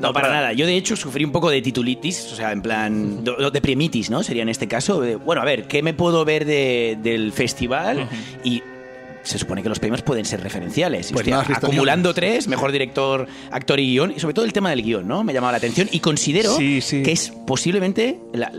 No, para nada. Yo, de hecho, sufrí un poco de titulitis, o sea, en plan, de, de premitis, ¿no? Sería en este caso. de, bueno, a ver, ¿qué me puedo ver de- del festival? Y se supone que los premios pueden ser referenciales. Pues Hostia, acumulando tres, mejor director, actor y guion, y sobre todo el tema del guion, ¿no? Me llamaba la atención y considero Sí, sí. que es posiblemente la-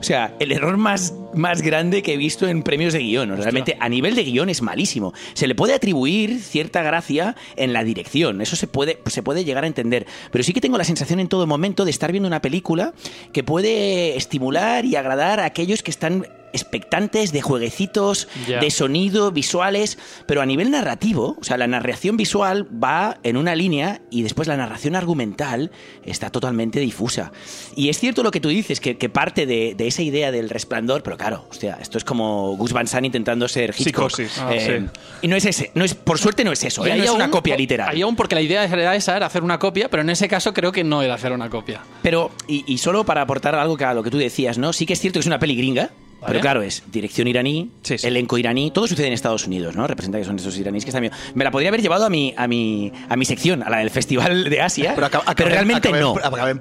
o sea, el error más, más grande que he visto en premios de guion. Realmente, a nivel de guion es malísimo. Se le puede atribuir cierta gracia en la dirección, eso se puede, se puede llegar a entender. Pero sí que tengo la sensación en todo momento de estar viendo una película que puede estimular y agradar a aquellos que están expectantes de jueguecitos, de sonido, visuales, pero a nivel narrativo, o sea, la narración visual va en una línea y después la narración argumental está totalmente difusa. Y es cierto lo que tú dices, que, que parte de, de esa idea del resplandor, pero claro, hostia, esto es como Gus Van Sant intentando ser Hitchcock. Psicosis. Eh, Ah, sí. Y no es ese, no es, por suerte no es eso, Y ¿eh? no es una copia literal. Ahí aún porque la idea era esa, era hacer una copia, pero en ese caso creo que no era hacer una copia. Pero, y, y solo para aportar algo que a lo que tú decías, ¿no? Sí que es cierto que es una peli gringa, Vale. pero claro, es dirección iraní, Sí, sí. elenco iraní, todo sucede en Estados Unidos, ¿no? Representa que son esos iraníes que están bien. Me la podría haber llevado a mi, a mi, a mi sección, a la del Festival de Asia, Pero pero, realmente no.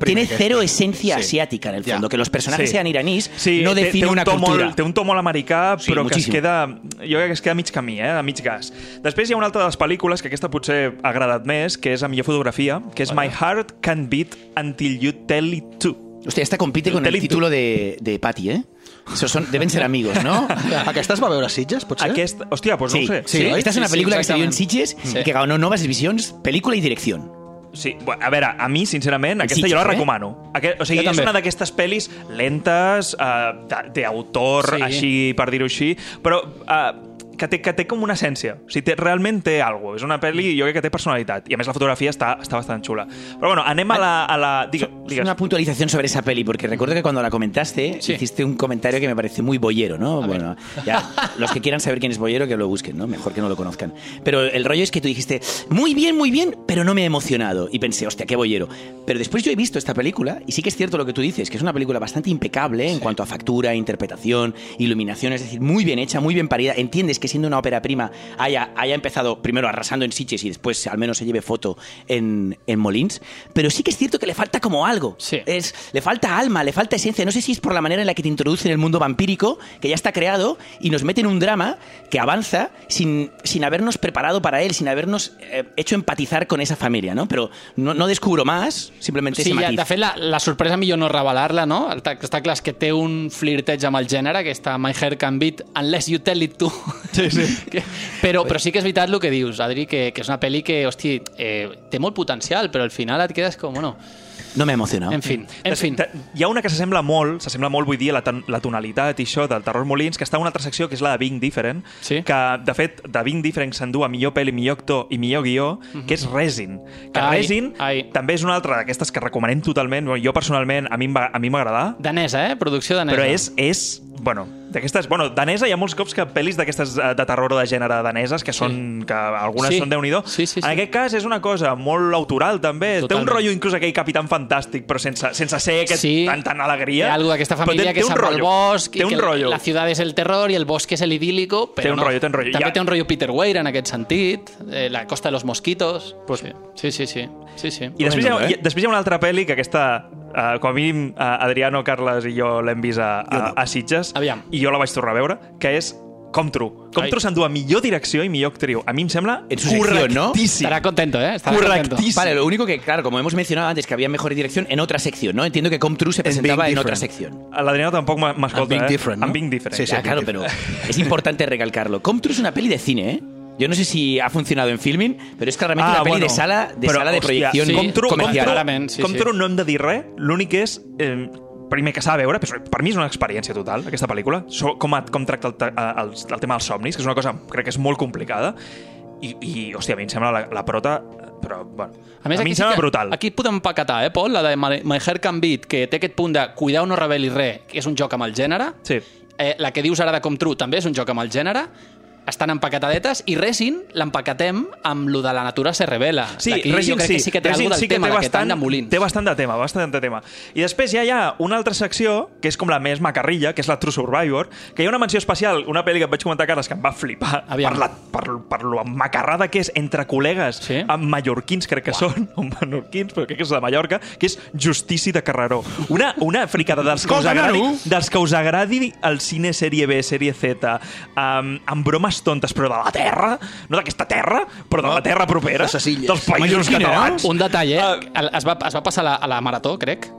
Tiene cero esto. esencia Sí. asiática en el Ya. fondo. Que los personajes Sí. sean iraníes Sí, no define una to cultura. Té un to molt americà, Sí, però que es queda... Jo crec que es queda a mig camí, eh? a mig gas. Després hi ha una altra de les pel·lícules que aquesta potser ha agradat més, que és a millor fotografia, que és My Heart Can't Beat Until You Tell It To. Hostia, esta compite con el título de, de Patty, ¿eh? Esos son, deben ser amigos, ¿no? Aquesta es va veure a Sitges, potser? Aquest, hòstia, doncs no Sí, ho sé. sí, Sí, oi? esta es Sí, una sí, película que se vio en. Sitges Sí. y que ganó Novas Visions, película y dirección. Sí, bueno, a veure, a mi, sincerament, aquesta Sitges, jo la eh? recomano. Aquest, o sigui, Jo és també. una d'aquestes pel·lis lentes, uh, d'autor, Sí. així, per dir-ho així, però uh, que, té, que té com una essència. O sigui, té, realment té alguna És una pel·li, jo crec que té personalitat. I a més la fotografia està, està bastant xula. Però bueno, anem a la... A la digue, digues. Una puntualización sobre esa peli, porque recuerdo que cuando la comentaste Sí. hiciste un comentario que me parece muy boyero, ¿no? bueno, ya, los que quieran saber quién es boyero que lo busquen, ¿no? Mejor que no lo conozcan. Pero el rollo es que tú dijiste, muy bien, muy bien, pero no me he emocionado. Y pensé, hostia, qué boyero. Pero después yo he visto esta película y sí que es cierto lo que tú dices, que es una película bastante impecable en cuanto a factura, interpretación, iluminación, es decir, muy bien hecha, muy bien parida. Entiendes que siendo una ópera prima haya, haya empezado primero arrasando en Sitges y después al menos se lleve foto en, en Molins, pero sí que es cierto que le falta como algo. Sí. Es, le falta alma, le falta esencia. No sé si es por la manera en la que te introducen el mundo vampírico, que ya está creado, y nos meten un drama que avanza sin, sin habernos preparado para él, sin habernos eh, hecho empatizar con esa familia, ¿no? Pero no, no descubro más, simplemente Sí, ese matiz. de fet, la, la sorpresa millor no revelar-la, no? El ta- Està clar que té un flirteig amb el gènere, que està My Hair Can Beat Unless You Tell It To. Sí, sí. que, però, però sí que és veritat el que dius, Adri, que, que és una pel·li que, hosti, eh, té molt potencial, però al final et quedes com, bueno... No me ha emocionado. En fin, en te- Hi ha una que s'assembla molt, s'assembla molt, vull dir, la, ton- la tonalitat i això del Terror Molins, que està en una altra secció, que és la de Being Different, Sí. que, de fet, de Being Different s'endú a millor pel·li, millor actor i millor guió, que és Resin. Que Ai, Resin ai. també és una altra d'aquestes que recomanem totalment. Jo, personalment, a mi em va, a mi m'agradar, Danesa, eh? Producció danesa. però és, és bueno, d'aquestes... Bueno, danesa hi ha molts cops que pel·lis d'aquestes eh, de terror o de gènere daneses que són... que algunes Sí. són déu nhi Sí, sí, sí. En aquest cas és una cosa molt autoral, també. Té Totalment. un rotllo inclús aquell Capitán Fantàstic, però sense, sense ser aquest Sí. tan, tan alegria. Hi ha algo d'aquesta família té- que té va al bosc Té i un que rotllo. la ciutat és el terror i el bosc és el idílico, però Té un no. rotllo, té un rotllo. També Ja- té un rotllo Peter Weir en aquest sentit, eh, la costa de los mosquitos. Pues, sí. sí, sí, sí. sí, sí. I després, hi ha, eh? hi, després hi ha una altra pel·li que aquesta, uh, com a mínim, uh, Adriano, Carles i jo l'hem vist a, a, a Sitges, Aviam. i jo la vaig tornar a veure, que és Com True. Com Ai. True s'endú a millor direcció i millor actriu. A mi em sembla En su sección, ¿no? correctíssim. Estará contento, ¿eh? Estará contento. Correctíssim. Vale, lo único que, claro, como hemos mencionado antes, que había mejor dirección en otra sección, ¿no? Entiendo que Com True se presentaba en Being otra Different. sección. L'Adriano tampoc m'escolta, Being eh? Different, no? Amb Being Different. Sí, sí. Ya, claro, pero es importante recalcarlo. Com True es una peli de cine, ¿eh? Yo no sé si ha funcionado en filming, pero es claramente Ah, una peli bueno. de sala de, Però, sala de hòstia, proyección sí, com comercial. Clarament, sí, com sí. no hem de dir res, l'únic és... Eh, primer que s'ha de veure, però per mi és una experiència total, aquesta pel·lícula, so, com, a, com tracta el, el, el tema dels somnis, que és una cosa, crec que és molt complicada, i, i hòstia, a mi em sembla la, la prota, però, bueno, A més, a aquí, mi em sí sembla que, brutal. aquí podem empaquetar, eh, Pol? La de My, Hair Can Beat, que té aquest punt de cuidar o no reveli res, que és un joc amb el gènere. Sí. Eh, la que dius ara de Com True també és un joc amb el gènere. Estan empaquetadetes i Resin l'empaquetem amb lo de la natura se revela. Sí, Resin jo crec sí. que sí que té Resin del sí que tema té d'aquest any bastant, de Molins. té bastant de tema, bastant de tema. I després ja hi ha una altra secció, que és com la més macarrilla, que és la True Survivor, que hi ha una menció especial, una pel·li que et vaig comentar, Carles, que em va flipar Aviam. per, la, per, per lo macarrada que és entre col·legues Sí? amb mallorquins, crec que són, o menorquins, però crec que és de Mallorca, que és Justici de Carreró. Una, una fricada dels que, us agradi, dels que us agradi el cine sèrie B, sèrie Z, um, amb bromes tontes, però de la Terra, no d'aquesta Terra, però de la Terra propera, de ses illes. dels països catalans. Un detall, eh? Ah. El- es, va, es va passar a la, a la marató, crec,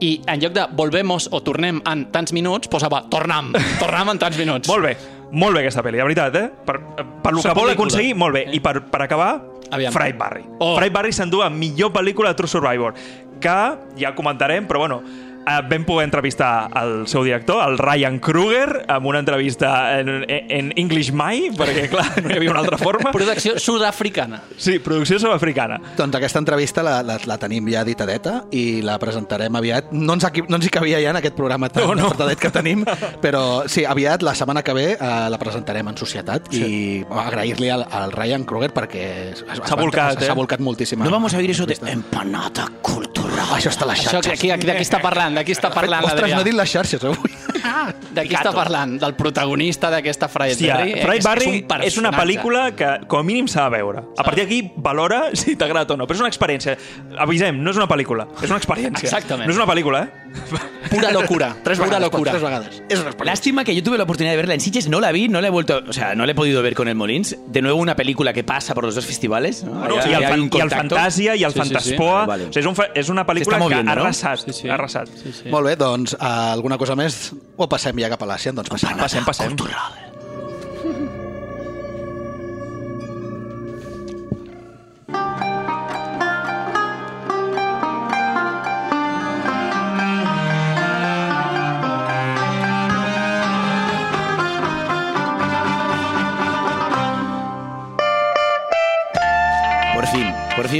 i en lloc de volvemos o tornem en tants minuts, posava tornam, tornam en tants minuts. Molt bé, molt bé aquesta pel·li, de veritat, eh? Per, per lo que vol aconseguir, molt bé. I per, per acabar, Aviam. Fright Barry. Oh. Fright Barry s'endú a millor pel·lícula de True Survivor, que ja comentarem, però bueno, eh, vam poder entrevistar el seu director, el Ryan Kruger, amb una entrevista en, en English mai, perquè, clar, no hi havia una altra forma. Producció sud-africana. Sí, producció sud-africana. Doncs aquesta entrevista la, la, la tenim ja editadeta i la presentarem aviat. No ens, aquí, no ens hi cabia ja en aquest programa tan No, no. que tenim, però sí, aviat, la setmana que ve, eh, la presentarem en societat sí. i agrair-li al, al Ryan Kruger perquè S'ha volcat, s'ha eh? volcat moltíssim. No vamos a oír eso de empanada cultural. Això està a les Això, xarxes. aquí, aquí, d'aquí està parlant, d'aquí està parlant Ostres, l'Adrià. no he dit les xarxes avui. D'aquí està parlant, del protagonista d'aquesta Fright Hòstia, Barry. eh, Fright que Barry un és, una pel·lícula que com a mínim s'ha de veure. A partir d'aquí valora si t'agrada o no, però és una experiència. Avisem, no és una pel·lícula, és una experiència. Exactament. No és una pel·lícula, eh? Pura locura, Tres pura vegades, locura. Tres vegades. És una experiència. Lástima que yo tuve la oportunidad de verla en Sitges, no la vi, no la he vuelto, o sea, no la he podido ver con el Molins. De nuevo una película que pasa por los dos festivales. ¿no? Bueno, Allá- i, el, un I el. Fantasia i el Sí, sí, sí. Fantaspoa. Vale. O sigui, és, un, és una pel·lícula moviendo, que ha no? arrasat. Sí, sí. Ha arrasat. Sí, sí. Molt bé, doncs, eh, alguna cosa més? O passem ja cap a l'Àsia? Doncs passem. Passem, passem. Por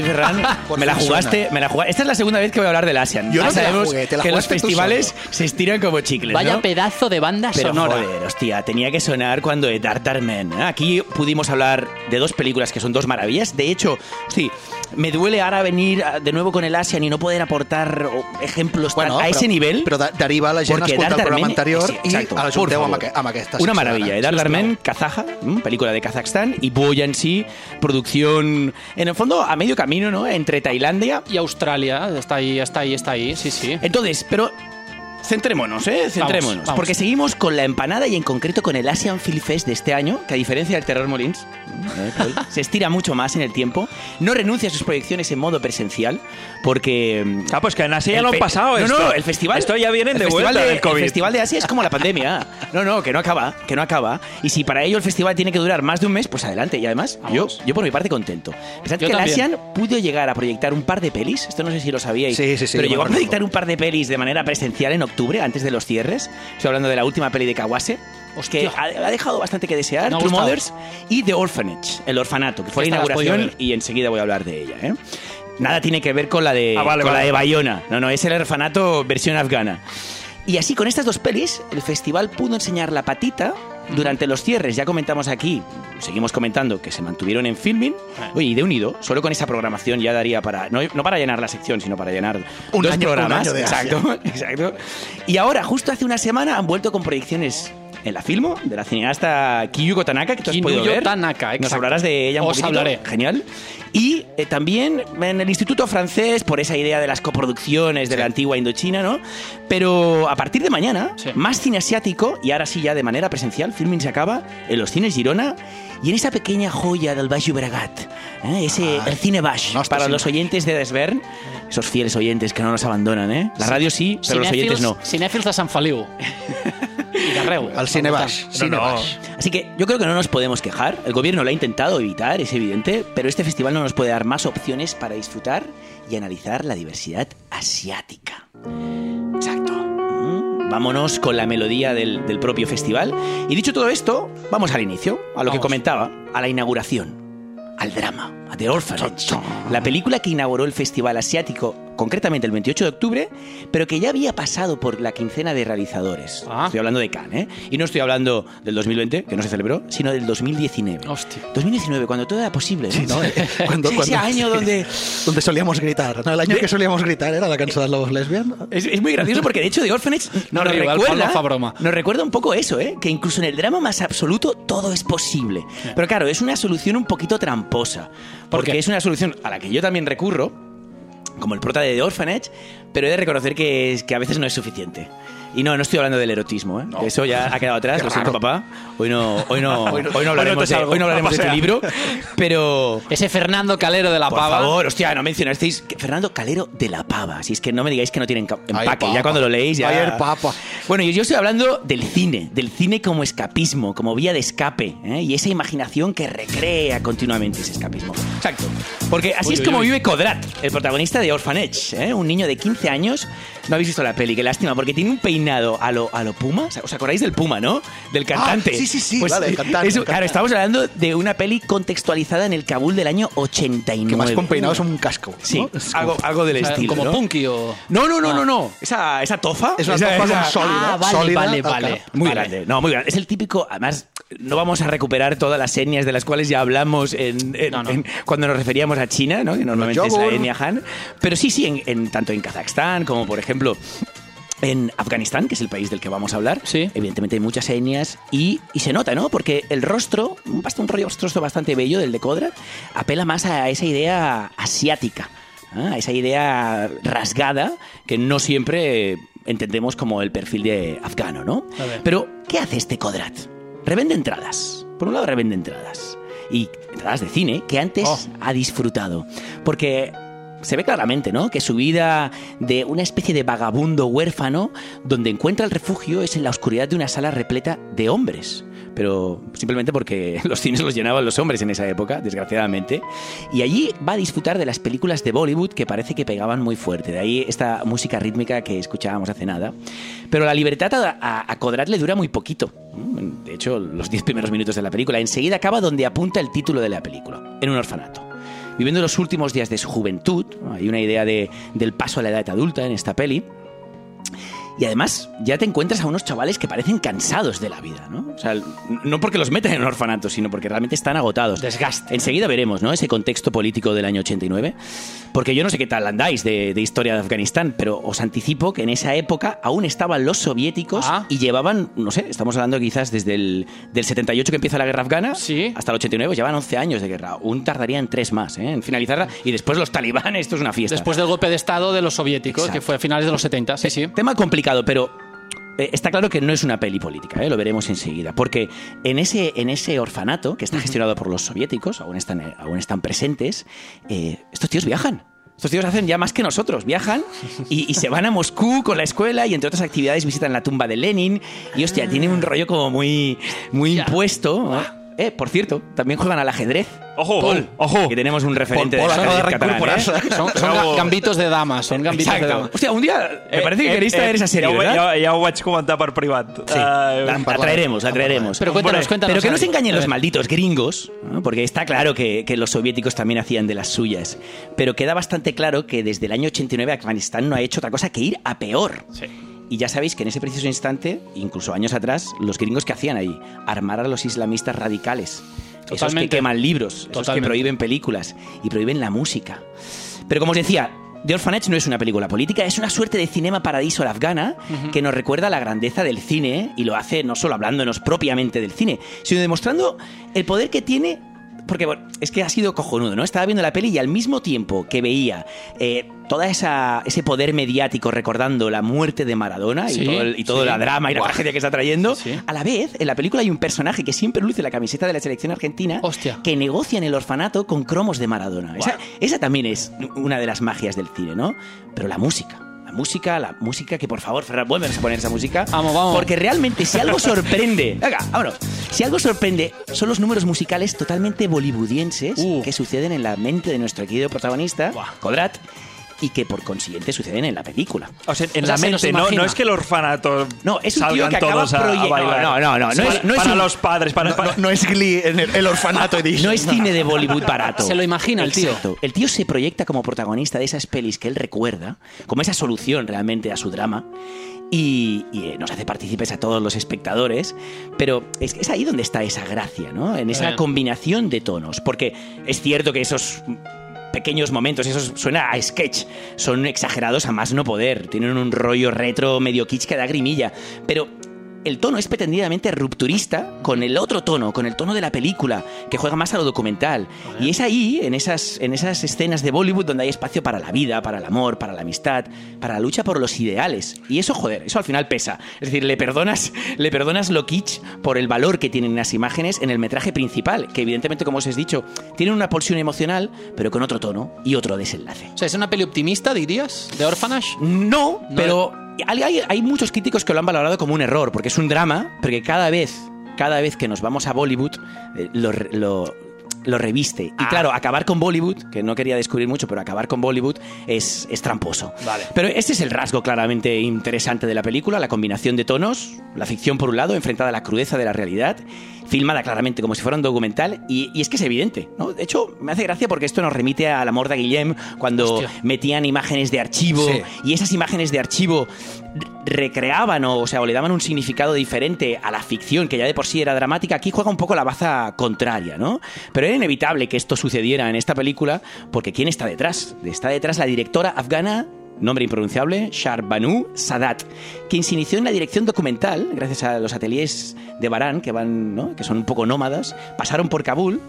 Ferran, me la jugaste, me la jugaste. Esta es la segunda vez que voy a hablar del ASEAN. Yo ya no te la sabemos jugué, te la que los jugaste tú festivales solo. se estiran como chicles, Vaya ¿no? pedazo de banda Pero sonora. joder, hostia, tenía que sonar cuando de Dark Man. ¿eh? Aquí pudimos hablar de dos películas que son dos maravillas. De hecho, sí, me duele ahora venir ah, de nuevo con el ASEAN y no poder aportar ejemplos tan- a però- ese nivel. Però de, deriva la gent a escoltar el programa anterior sí, i exacto, la por junteu amb, favor. aqu amb aquesta. Una maravilla. plau. Darmen, Kazaja, película de Kazajstán, y Boya en sí, producción, en el fondo, a medio camino, ¿no? Entre Tailandia. Y Australia, está ahí, está ahí, está ahí, sí, sí. Entonces, pero Centrémonos, ¿eh? Centrémonos. vamos. Porque seguimos con la empanada y en concreto con el Asian Film Fest de este año, que a diferencia del Terror Molins, ¿eh, se estira mucho más en el tiempo. No renuncia a sus proyecciones en modo presencial, porque... Ah, pues que en Asia ya el lo han pasado No, esto. no, el festival... Esto ya vienen el de vuelta de- del COVID. El festival de Asia es como la pandemia. No, no, que no acaba, que no acaba. Y si para ello el festival tiene que durar más de un mes, pues adelante. Y además, yo, Vamos. yo por mi parte contento. Pensad Yo que el también. Asian pudo llegar a proyectar un par de pelis, esto no sé si lo sabíais, Sí, sí, sí, pero llegó a proyectar un par de pelis de manera presencial en octubre, antes de los cierres. Estoy hablando de la última peli de Kawase. Que ha, ha dejado bastante que desear, True gustado. Mothers y The Orphanage, el orfanato, que fue la Esta inauguración y enseguida voy a hablar de ella. ¿eh? Nada tiene que ver con la de, Ah, vale, con vale. la de Bayona. No, no, es el orfanato versión afgana. Y así, con estas dos pelis, el festival pudo enseñar la patita durante los cierres. Ya comentamos aquí, seguimos comentando que se mantuvieron en filming. Oye, y de unido, solo con esa programación ya daría para, no, no para llenar la sección, sino para llenar Un dos año- un programas. año de Asia. exacto, exacto. Y ahora, justo hace una semana, han vuelto con proyecciones en la Filmo, de la cineasta Kiyuko Tanaka, que tú has podido ver. Tanaka, Nos exacto. hablarás de ella un Os poquitito. hablaré. Genial. Y eh, también en el Instituto Francés, por esa idea de las coproducciones de la antigua Indochina, ¿no? Pero a partir de mañana, Sí. más cine asiático, y ahora sí ya de manera presencial, Filming se acaba en los cines Girona y en esa pequeña joya del Baix Llobregat, ¿eh? ese, Ah, el cine Baix, nostre para los oyentes de Desvern, esos fieles oyentes que no nos abandonan, ¿eh? La radio sí, pero los oyentes no. Cinèfils de Sant Feliu. Arreu. Al cine baix. Cine no. Así que yo creo que no nos podemos quejar. El gobierno lo ha intentado evitar, es evidente, pero este festival no nos puede dar más opciones para disfrutar y analizar la diversidad asiática. Exacto. Mm, Vámonos con la melodía del, del propio festival. Y dicho todo esto, vamos al inicio, a lo que comentaba, a la inauguración, al drama, a The Orphanage. La película que inauguró el festival asiático, concretamente el 28 de octubre, pero que ya había pasado por la quincena de realizadores. Ah. Estoy hablando de Cannes, ¿eh? Y no estoy hablando del 2020, que no se celebró, sino del 2019. Hostia. 2019, cuando todo era posible. ¿no? ¿no? Cuando- Ese cuando- año donde... Donde solíamos gritar. No, el año que solíamos gritar era la canción de los lesbian. Es, es muy gracioso porque de hecho The Orphanage No nos, rival, recuerda, broma. nos recuerda un poco eso, ¿eh? que incluso en el drama más absoluto todo es posible. Pero claro, es una solución un poquito tramposa. ¿Por Porque qué? es una solución a la que yo también recurro, como el prota de The Orphanage, pero he de reconocer que, es, que a veces no es suficiente. Y no, no estoy hablando del erotismo, ¿eh? que eso ya ha quedado atrás, lo siento papá. Hoy no, hoy no, hoy no, hablaremos, de, salgo, hoy no hablaremos de sea. libro, pero... Ese Fernando Calero de la Por Pava. favor, hostia, no mencionasteis Fernando Calero de la Pava. Si es que no me digáis que no tienen ca- empaque. papa. ya cuando lo leéis, ya. Ayer, papa. Bueno, y yo estoy hablando del cine, del cine como escapismo, como vía de escape, ¿eh? y esa imaginación que recrea continuamente ese escapismo. Exacto. Porque así Uy, es uy, como uy. vive Kodrat, el protagonista de Orphanage, ¿eh? un niño de 15 años. No habéis visto la peli, qué lástima, porque tiene un peinado a lo, a lo Puma. ¿Os acordáis del Puma, no? Del cantante. sí, sí, sí, Pues, vale, el cantante, eso, el claro, estamos hablando de una peli contextualizada en el Kabul del año 89. Que más con peinado es un casco. Sí, algo, algo del O sea, estilo. como ¿no? Punky o... No, no, no, Ah. no, no. Esa, esa tofa. Es una esa- tofa esa- sólida. Ah, vale, sólida, vale, al vale. Muy Vale. grande. No, muy grande. Es el típico. Además, no vamos a recuperar todas las etnias de las cuales ya hablamos en, en- No, no. en- cuando nos referíamos a China, ¿no? que normalmente es la yogur. etnia Han. Pero sí, sí, en, en- tanto en Kazajstán como, por ejemplo, en Afganistán, que es el país del que vamos a hablar, Sí. evidentemente hay muchas etnias y, y se nota, ¿no? Porque el rostro, un, bast- un rollo rostro bastante bello del de Kodrat, apela más a esa idea asiática, ¿ah? a esa idea rasgada que no siempre entendemos como el perfil de afgano, ¿no? A ver. Pero, ¿qué hace este Kodrat? Revende entradas. Por un lado, revende entradas. Y entradas de cine que antes Oh. ha disfrutado. Porque se ve claramente, ¿no? Que su vida de una especie de vagabundo huérfano, donde encuentra el refugio, es en la oscuridad de una sala repleta de hombres. Pero simplemente porque los cines los llenaban los hombres en esa época, desgraciadamente. Y allí va a disfrutar de las películas de Bollywood que parece que pegaban muy fuerte. De ahí esta música rítmica que escuchábamos hace nada. Pero la libertad a, a, le dura muy poquito. De hecho, los 10 primeros minutos de la película. Enseguida acaba donde apunta el título de la película, en un orfanato viviendo los últimos días de su juventud. Hay una idea de, del paso a la edad adulta en esta peli. Y además, ya te encuentras a unos chavales que parecen cansados de la vida, ¿no? O sea, no porque los meten en orfanatos, sino porque realmente están agotados. Desgaste. Enseguida veremos, ¿no? Ese contexto político del año 89. Porque yo no sé qué tal andáis de, de historia de Afganistán, pero os anticipo que en esa época aún estaban los soviéticos Ah. y llevaban, no sé, estamos hablando quizás desde el del 78 que empieza la guerra afgana Sí. hasta el 89, pues llevan 11 años de guerra. Aún tardaría en tres más, ¿eh? En finalizarla. Y después los talibanes, esto es una fiesta. Después del golpe de Estado de los soviéticos, Exacto. que fue a finales de los 70. Sí, sí. Tema complicado, pero eh, está claro que no es una peli política, ¿eh? lo veremos enseguida. Porque en ese, en ese orfanato, que está gestionado por los soviéticos, aún están, eh, aún están presentes, eh, estos tíos viajan. Estos tíos hacen ya más que nosotros, viajan y, y se van a Moscú con la escuela y entre otras actividades visitan la tumba de Lenin y hostia, tiene un rollo como muy, muy impuesto. ¿no? Eh, por cierto, también juegan al ajedrez. Ojo, Paul, ojo. Que tenemos un referente Paul de ajedrez catalán, ¿eh? reincorporarse. Son, son ga- gambitos de damas, son gambitos de Exacto. damas. Hostia, un día me parece que queréis traer esa serie, ja, ho- ¿verdad? Ja, ja ho vaig comentar per privat. Sí, Eh, la, la traeremos, la traeremos. Pero cuéntanos, cuéntanos. Pero que no se engañen los malditos gringos, ¿no? porque está claro que, que los soviéticos también hacían de las suyas. Pero queda bastante claro que desde el año 89 Afganistán no ha hecho otra cosa que ir a peor. Y ya sabéis que en ese preciso instante, incluso años atrás, los gringos que hacían ahí, armar a los islamistas radicales. Esos que queman libros, esos que prohíben películas y prohíben la música. Pero como os decía, The Orphanage no es una película política, es una suerte de cinema paradiso a la afgana que nos recuerda la grandeza del cine y lo hace no solo hablándonos propiamente del cine, sino demostrando el poder que tiene. Porque bueno, es que ha sido cojonudo, ¿no? Estaba viendo la peli y al mismo tiempo que veía eh, toda esa ese poder mediático recordando la muerte de Maradona Sí, y todo, el, y todo sí. la drama y la Buah. tragedia que está trayendo, Sí. a la vez en la película hay un personaje que siempre luce la camiseta de la selección argentina Hostia. que negocia en el orfanato con cromos de Maradona. Esa, esa también es una de las magias del cine, ¿no? Pero la música. La música, la música, que por favor, Ferran, vuelven a poner esa música. Vamos, vamos. Porque realmente, si algo sorprende. Venga, vámonos. Si algo sorprende, son los números musicales totalmente bollywoodienses Uh. que suceden en la mente de nuestro querido protagonista, Kodrat, y que por consiguiente suceden en la película. O sea, en O sea, la se mente, no, no es que el orfanato No, es un tío salgan que acaba todos a, a bailar. no, no, no, no, es- no es para un- los padres, para, para- No, no es Glee en el, el orfanato edition. No es cine de Bollywood barato. Se lo imagina el tío. Exacto. El tío se proyecta como protagonista de esas pelis que él recuerda, como esa solución realmente a su drama. Y, y, eh, nos hace partícipes a todos los espectadores, pero es, es ahí donde está esa gracia, ¿no? En esa Eh. combinación de tonos, porque es cierto que esos pequeños momentos, esos suena a sketch, son exagerados a más no poder, tienen un rollo retro medio kitsch que da grimilla, pero el tono es pretendidamente rupturista con el otro tono, con el tono de la película, que juega más a lo documental. Y es ahí, en esas, en esas escenas de Bollywood, donde hay espacio para la vida, para el amor, para la amistad, para la lucha por los ideales. Y eso, joder, eso al final pesa. Es decir, le perdonas, le perdonas lo kitsch por el valor que tienen las imágenes en el metraje principal, que evidentemente, como os he dicho, tienen una pulsión emocional, pero con otro tono y otro desenlace. O sea, ¿es una peli optimista, dirías? ¿De Orphanage? No, No. pero hay, hay- hay muchos críticos que lo han valorado como un error, porque es un drama, porque cada vez, cada vez que nos vamos a Bollywood, eh, lo, lo- lo reviste. Y Ah. claro, acabar con Bollywood, que no quería descubrir mucho, pero acabar con Bollywood es, es tramposo. Vale. Pero este es el rasgo claramente interesante de la película, la combinación de tonos, la ficción por un lado, enfrentada a la crudeza de la realidad, filmada claramente como si fuera un documental, y, y es que es evidente, ¿no? De hecho, me hace gracia porque esto nos remite a la morda Guillem, cuando Hostia. metían imágenes de archivo, Sí. y esas imágenes de archivo re- recreaban o, o sea, o le daban un significado diferente a la ficción, que ya de por sí era dramática, aquí juega un poco la baza contraria, ¿no? Pero era inevitable que esto sucediera en esta película, porque ¿quién está detrás? Está detrás la directora afgana nombre impronunciable, Sharbanu Sadat, quien se inició en la dirección documental gracias a los ateliers de Baran, que van, que son un poco nómadas, pasaron por Kabul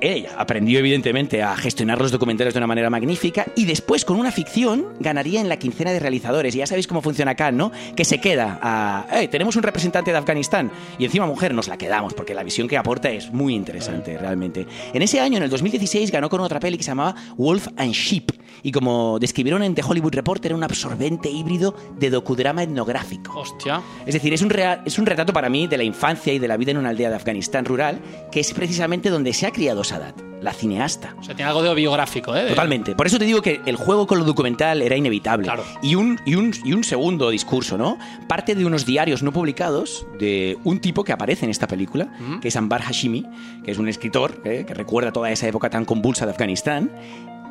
ella aprendió evidentemente a gestionar los documentales de una manera magnífica y después con una ficción ganaría en la quincena de realizadores. Y ya sabéis cómo funciona acá, ¿no? Que se queda a... "Eh, tenemos un representante de Afganistán y encima mujer nos la quedamos porque la visión que aporta es muy interesante realmente. En ese año, en el 2016, ganó con otra peli que se llamaba Wolf and Sheep y como describieron en The Hollywood Reporter, era un absorbente híbrido de docudrama etnográfico. Hostia. Es decir, es un, rea- es un retrato para mí de la infancia y de la vida en una aldea de Afganistán rural, que es precisamente donde se ha criado Sadat, la cineasta. O sea, tiene algo de biográfico, ¿eh? Totalmente. Por eso te digo que el juego con lo documental era inevitable. Claro. Y, un, y, un, y un segundo discurso, ¿no? Parte de unos diarios no publicados de un tipo que aparece en esta película, que es Ambar Hashimi, que es un escritor ¿eh? que recuerda toda esa época tan convulsa de Afganistán.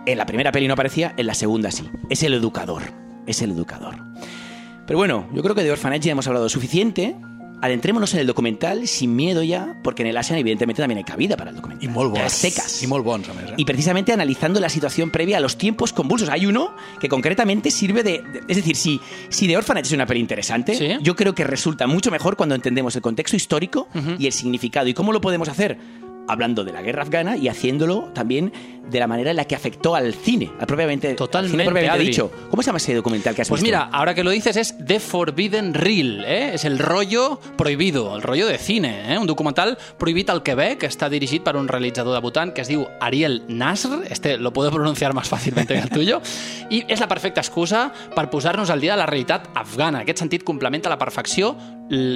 En la primera peli no aparecía, en la segunda sí. Es el educador. Es el educador. Pero bueno, yo creo que de Orphanage ya hemos hablado suficiente. Adentrémonos en el documental sin miedo ya, porque en el ASEAN evidentemente también hay cabida para el documental. I molt bons. secas. I molt bons, a més. Eh? Y precisamente analizando la situación previa a los tiempos convulsos. Hay uno que concretamente sirve de... de- es decir, si, si The Orphanage es una peli interesante, Sí. yo creo que resulta mucho mejor cuando entendemos el contexto histórico y el significado. ¿Y cómo lo podemos hacer? Hablando de la guerra afgana y haciéndolo también de la manera en la que afectó al cine, al propiamente, al Totalmente, cine propiamente Adri. dicho. ¿Cómo se llama ese documental que has Pues visto? mira, ahora que lo dices es The Forbidden Reel, ¿eh? és el rollo prohibido, el rollo de cine, ¿eh? un documental prohibit al Quebec, està dirigit per un realitzador debutant que es diu Ariel Nasr, este lo puedo pronunciar más fácilmente que el tuyo, i és la perfecta excusa per posar-nos al dia de la realitat afgana. Aquest sentit complementa a la perfecció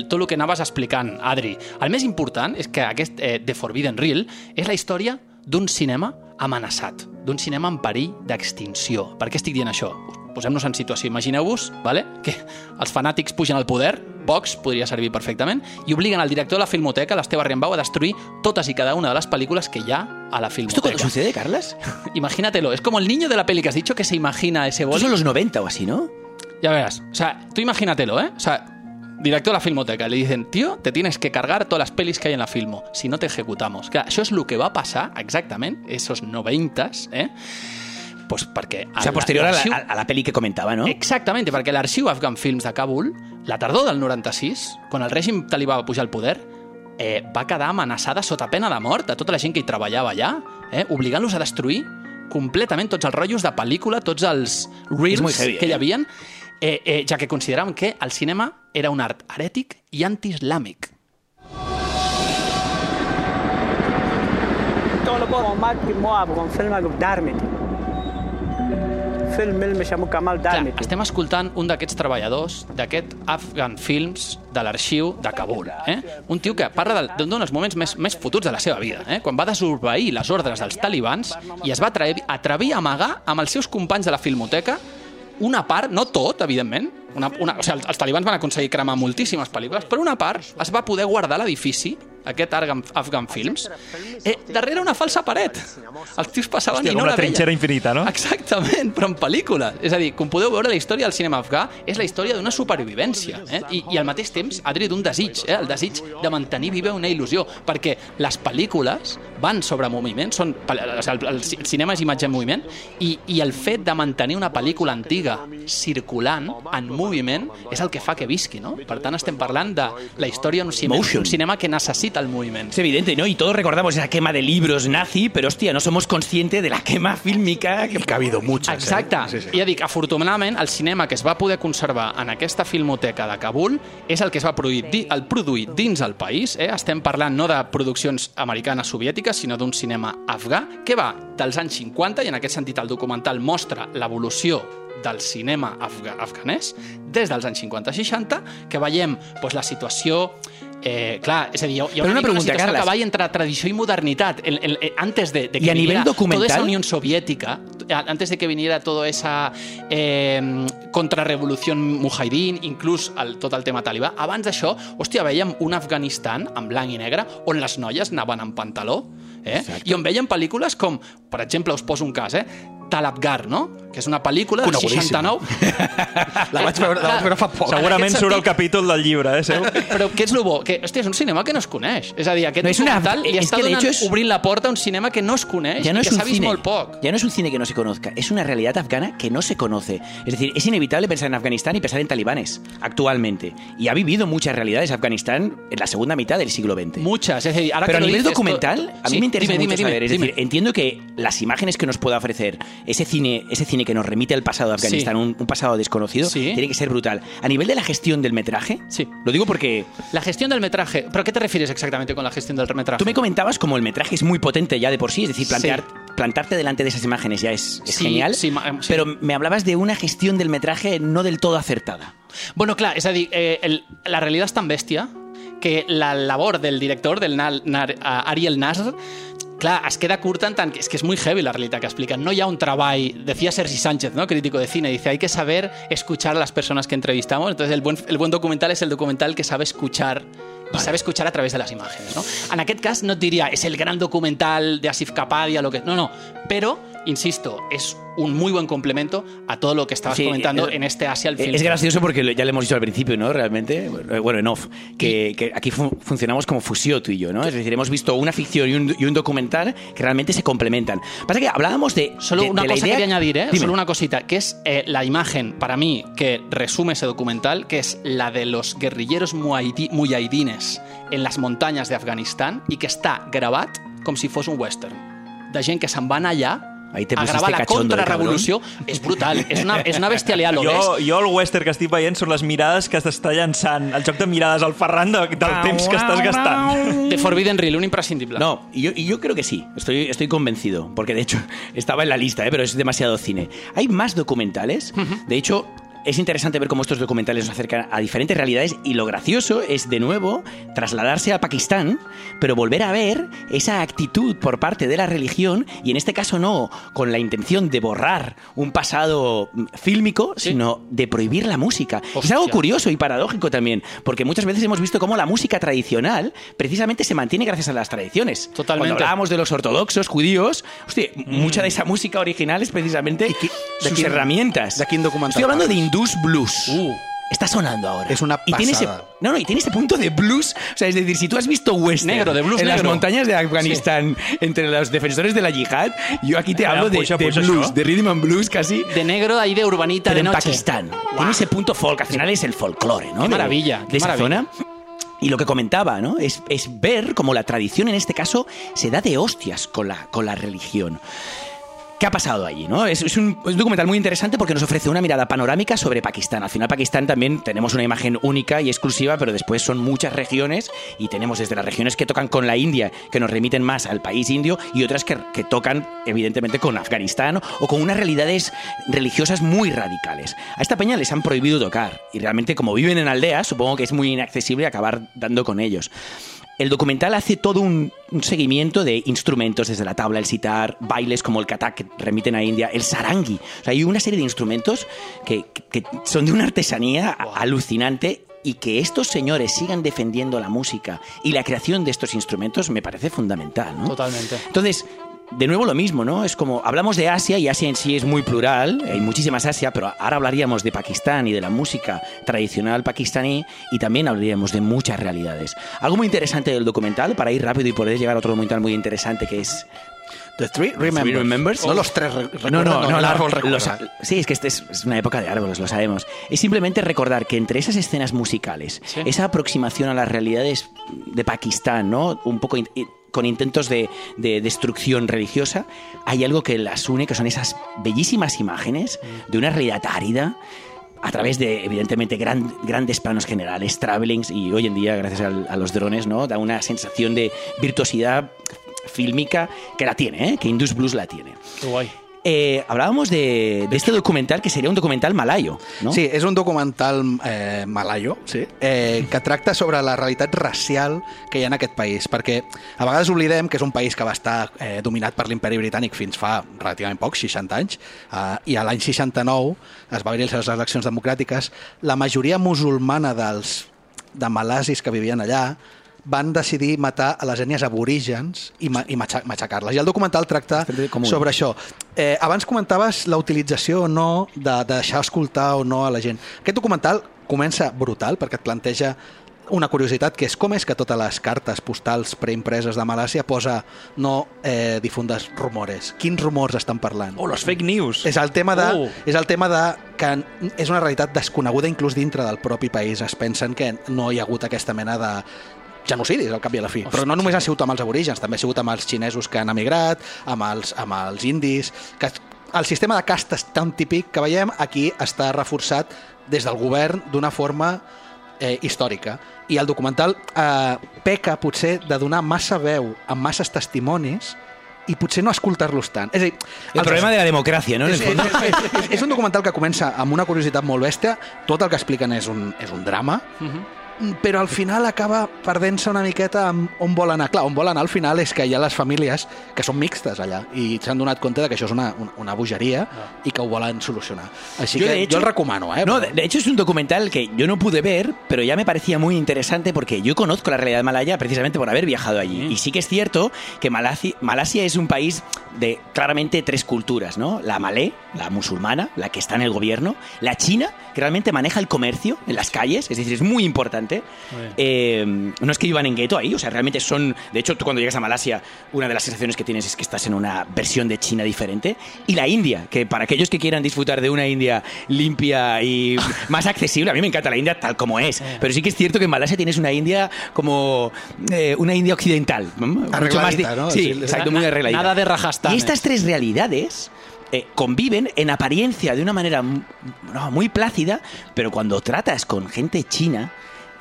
tot el que anaves explicant, Adri. El més important és que aquest eh, The Forbidden Reel és la història d'un cinema amenaçat, d'un cinema en perill d'extinció. Per què estic dient això? Posem-nos en situació. Imagineu-vos vale? que els fanàtics pugen al poder, Vox podria servir perfectament, i obliguen al director de la Filmoteca, l'Esteve Riembau, a destruir totes i cada una de les pel·lícules que hi ha a la ¿Esto cuando Filmoteca. sucede, Carlas? Imagínatelo, es como el niño de la peli que has dicho que se imagina ese boli. son los 90 o así, ¿no? Ya verás. O sea, tú imagínatelo, ¿eh? O sea, director de la Filmoteca, le dicen, tío, te tienes que cargar todas las pelis que hay en la Filmo, si no te ejecutamos. Clar, això és el que va passar exactament, esos 90s, eh? Pues perquè... O sea, posterior a la, a- a la peli que comentaba, ¿no? Exactamente, perquè l'arxiu Afghan Films de Kabul, la tardor del 96, quan el règim talibà va pujar al poder, eh, va quedar amenaçada sota pena de mort a tota la gent que hi treballava allà, eh, obligant-los a destruir completament tots els rotllos de pel·lícula, tots els reels heavy, que hi eh? havia, eh, eh, ja que consideraven que el cinema era un art herètic i anti-islàmic. طالبان آمد که ما افغان فیلم رو در میدیم فيلم المشامو كمال Clar, دارمتي estem escoltant un d'aquests treballadors d'aquest Afghan Films de l'arxiu de Kabul. Eh? Un tio que parla del- d'un dels moments més, més fotuts de la seva vida, eh? quan va desobeir les ordres dels talibans i es va atrevir, atrevir a amagar amb els seus companys de la filmoteca una part, no tot, evidentment, una, una, o sigui, els, els talibans van aconseguir cremar moltíssimes pel·lícules, però una part es va poder guardar l'edifici, aquest Afghan, Afghan Films, eh, darrere una falsa paret. Els tios passaven Hòstia, i no la la veien. trinxera infinita, no? Exactament, però en pel·lícula. És a dir, com podeu veure, la història del cinema afgà és la història d'una supervivència eh? I, i al mateix temps, Adri, d'un desig, eh? el desig de mantenir viva una il·lusió, perquè les pel·lícules van sobre moviment, són, el, el ci- cinema és imatge en moviment, i, i el fet de mantenir una pel·lícula antiga circulant, en moviment, és el que fa que visqui, no? Per tant, estem parlant de la història d'un cinema, un cinema que necessita el moviment. Es evidente, ¿no? Y todos recordamos esa quema de libros nazi, pero hostia, no somos conscientes de la quema fílmica que, Que ha habido muchas. Exacte. Eh? Sí, sí. Ja dic, afortunadament, el cinema que es va poder conservar en aquesta filmoteca de Kabul és el que es va produir, el produir dins el país. Eh? Estem parlant no de produccions americanes soviètiques, sinó d'un cinema afgà, que va? Dels anys 50, i en aquest sentit el documental mostra l'evolució del cinema afga afganès des dels anys 50-60, que veiem doncs, la situació Eh, clar, és a dir, hi ha, Però una mica pregunta, situació Carles. que va entre tradició i modernitat. El, el, el, antes de, de que I a nivell documental? toda esa Unión Soviética, antes de que viniera toda esa eh, contrarrevolució mujahidín, inclús el, tot el tema talibà, abans d'això, hòstia, veiem un Afganistan en blanc i negre on les noies anaven en pantaló, eh? i on veiem pel·lícules com, per exemple, us poso un cas, eh? Talabgar, no? Que és una pel·lícula del Conegudíssima. 69. La vaig veure, la vaig veure fa poc. Segurament surt el capítol del llibre, eh, seu? Però què és el bo? Que, hòstia, és un cinema que no es coneix. És a dir, aquest No, és una- documental li és està que de donant, hecho es- obrint la porta a un cinema que no es coneix Ya no i es que un s'ha vist cine, molt poc. ya no es un cine que no se conozca, es una realidad afgana que no se conoce. Es decir, es inevitable pensar en Afganistán y pensar en talibanes actualmente. Y ha vivido muchas realidades Afganistán en la segunda mitad del siglo XX. Muchas, es decir, ahora Pero a que lo nivel dices, documental, esto- a mí Sí, me interesa dime, mucho dime, saber. Es dime, decir, entiendo que las imágenes que nos pueda ofrecer ese cine, ese cine que nos remite al pasado de Afganistán, Sí. un, un pasado desconocido, Sí. tiene que ser brutal. A nivel de la gestión del metraje, Sí. lo digo porque La gestión del metraje. ¿Pero qué te refieres exactamente con la gestión del metraje? Tú me comentabas como el metraje es muy potente ya de por sí, es decir, plantear, plantarte delante de esas imágenes ya es, es genial. sí. Pero me hablabas de una gestión del metraje no del todo acertada. Bueno, clar, és a dir, eh, el, la realitat és tan bèstia que la labor del director, del Nar, Nar, Ariel Nasr, clar, es queda curta en tant que és que és heavy la realitat que explica. No hi ha un treball, decía Sergi Sánchez, ¿no? crítico de cine, dice, hay que saber escuchar a las personas que entrevistamos. Entonces, el buen, el buen documental es el documental que sabe escuchar y sabe escuchar a través de las imágenes. ¿no? En aquest cas no et diria és el gran documental de Asif Kapadia, lo que... no, no, però, insisto, és un muy buen complemento a todo lo que estabas Sí, comentando eh, en este Asia al Film Es gracioso porque ya lo hemos dicho al principio, ¿no? Realmente, eh, bueno, en off, que, que aquí fu- funcionamos como fusio tú y yo, ¿no? Es decir, hemos visto una ficción y un, y un documental que realmente se complementan. Pasa que hablábamos de... Solo de- una de cosa idea- quería añadir, ¿eh? Dime. Solo una cosita, que es eh, la imagen, para mí, que resume ese documental, que es la de los guerrilleros mujahidines en las montañas de Afganistán y que está gravat com si fos un western. De que se'n van allà Ahí te a pusiste gravar la contrarrevolució. És brutal, és una, és una bestialitat, lo Jo, ves? jo el western que estic veient són les mirades que t'està llançant, el joc de mirades al Ferran de, del temps que estàs gastant. De Forbidden Reel, un imprescindible. No, y yo, y yo creo que sí, estoy, estoy convencido, porque de hecho estaba en la lista, ¿eh? pero es demasiado cine. Hay más documentales, de hecho... Es interesante ver cómo estos documentales nos acercan a diferentes realidades y lo gracioso es, de nuevo, trasladarse a Pakistán, pero volver a ver esa actitud por parte de la religión y en este caso no con la intención de borrar un pasado mm, fílmico, Sí. sino de prohibir la música. Es Hostia. algo curioso y paradójico también, porque muchas veces hemos visto cómo la música tradicional precisamente se mantiene gracias a las tradiciones. Totalmente. Cuando hablábamos de los ortodoxos judíos, hostia, mucha de esa música original es precisamente sus quin- herramientas. de quin documental Estoy hablando de Indus Blues. Uh. Está sonando ahora. Es una y tiene ese, pasada. no, no, y tiene ese punto de blues. O sea, es decir, si tú has visto western Negro, de blues en las negro. montañas de Afganistán, entre los defensores de la yihad, yo aquí te Mira, hablo de, de blues, de rhythm and blues casi. De negro, ahí de urbanita, Pero de en noche. Pakistán. Tiene ese punto folk. Al final es el folclore, ¿no? Qué De- maravilla, De, qué esa maravilla. zona. Y lo que comentaba, ¿no? Es, es ver cómo la tradición en este caso se da de hostias con la, con la religión. ¿Qué ha pasado allí? ¿no? Es, un documental muy interesante porque nos ofrece una mirada panorámica sobre Pakistán. Al final, Pakistán también tenemos una imagen única y exclusiva, pero después son muchas regiones y tenemos desde las regiones que tocan con la India, que nos remiten más al país indio, y otras que, que tocan, evidentemente, con Afganistán o con unas realidades religiosas muy radicales. A esta peña les han prohibido tocar y realmente, como viven en aldeas, supongo que es muy inaccesible acabar dando con ellos. El documental hace todo un, un seguimiento de instrumentos, desde la tabla, el sitar, bailes como el katak que remiten a India, el sarangi. O sea, hay una serie de instrumentos que, son de una artesanía alucinante y que estos señores sigan defendiendo la música y la creación de estos instrumentos me parece fundamental. ¿no? Totalmente. Entonces, de nuevo lo mismo, ¿no? Es como, hablamos de Asia y Asia en sí es muy plural, hay muchísimas Asia, pero ahora hablaríamos de Pakistán y de la música tradicional pakistaní y también hablaríamos de muchas realidades. Algo muy interesante del documental, para ir rápido y poder llegar a otro documental muy interesante que es... The Three Remembers. Three Remembers. No los tres recuerdan, No, no, no, el árbol los- recuerda. sí, es que este es, es una época de árboles, lo sabemos. Es simplemente recordar que entre esas escenas musicales, Sí. esa aproximación a las realidades de Pakistán, ¿no? Un poco con intentos de, de destrucción religiosa, hay algo que las une, que son esas bellísimas imágenes de una realidad árida a través de, evidentemente, gran- grandes planos generales, travelings, y hoy en día, gracias a, los drones, ¿no? Da una sensación de virtuosidad fílmica que la tiene, ¿eh? que Indus Blues la tiene. Guay. Eh, hablábamos de, de este documental que sería un documental malayo, ¿no? Sí, és un documental eh, malayo Sí. eh, que tracta sobre la realitat racial que hi ha en aquest país, perquè a vegades oblidem que és un país que va estar eh, dominat per l'imperi britànic fins fa relativament poc, 60 anys, eh, i a l'any 69 es va haver-hi les eleccions democràtiques. La majoria musulmana dels, de malasis que vivien allà van decidir matar a les ètnies aborígens i, ma i matxa- matxacar-les. I el documental tracta sobre això. Eh, abans comentaves la utilització o no de, de deixar escoltar o no a la gent. Aquest documental comença brutal perquè et planteja una curiositat que és com és que totes les cartes postals preimpreses de Malàsia posa no eh, difundes rumores. Quins rumors estan parlant? Oh, los fake news. És el tema de, Oh. és el tema de que és una realitat desconeguda inclús dintre del propi país. Es pensen que no hi ha hagut aquesta mena de genocidis, al cap i a la fi. Però no només ha sigut amb els aborígens, també ha sigut amb els xinesos que han emigrat, amb els, amb els indis... Que el sistema de castes tan típic que veiem aquí està reforçat des del govern d'una forma eh, històrica. I el documental eh, peca potser de donar massa veu amb masses testimonis i potser no escoltar-los tant. És a dir, El els- problema de la democracia, ¿no? El és, és, és, és, és un documental que comença amb una curiositat molt bèstia, tot el que expliquen és un, és un drama, però al final acaba perdent-se una miqueta amb on vol anar. Clar, on vol anar al final és que hi ha les famílies que són mixtes allà i s'han donat compte de que això és una, una, una bogeria i que ho volen solucionar. Així Yo, que hecho- jo el recomano, eh? No, de, de hecho es un documental que yo no pude ver, pero ya me parecía muy interesante porque yo conozco la realidad malaya precisamente por haber viajado allí. Y sí que es cierto que Malasia, Malasia es un país de claramente tres culturas, ¿no? La malé, la musulmana, la que está en el gobierno, la china, que realmente maneja el comercio en las calles, es decir, es muy importante. Eh, no es que vivan en gueto ahí, o sea, realmente son... De hecho, tú cuando llegas a Malasia, una de las sensaciones que tienes es que estás en una versión de China diferente. Y la India, que para aquellos que quieran disfrutar de una India limpia y más accesible, a mí me encanta la India tal como es, pero sí que es cierto que en Malasia tienes una India como eh, una India occidental. Mucho más Arregladita, ¿no? Sí, exacto, muy arregladita. nada de Rajasthan, Y estas tres realidades eh, conviven en apariencia de una manera m- no, muy plácida, pero cuando tratas con gente china,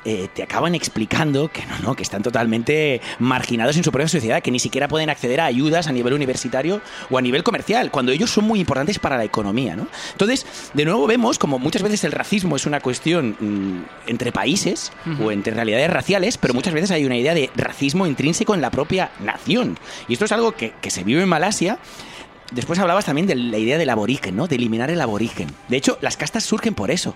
eh, te acaban explicando que no, no, que están totalmente marginados en su propia sociedad, que ni siquiera pueden acceder a ayudas a nivel universitario o a nivel comercial, cuando ellos son muy importantes para la economía. ¿no? Entonces, de nuevo vemos como muchas veces el racismo es una cuestión mm, entre países o entre realidades raciales, pero muchas veces hay una idea de racismo intrínseco en la propia nación. Y esto es algo que, que se vive en Malasia. Después hablabas también de la idea del aborigen, ¿no? De eliminar el aborigen. De hecho, las castas surgen por eso.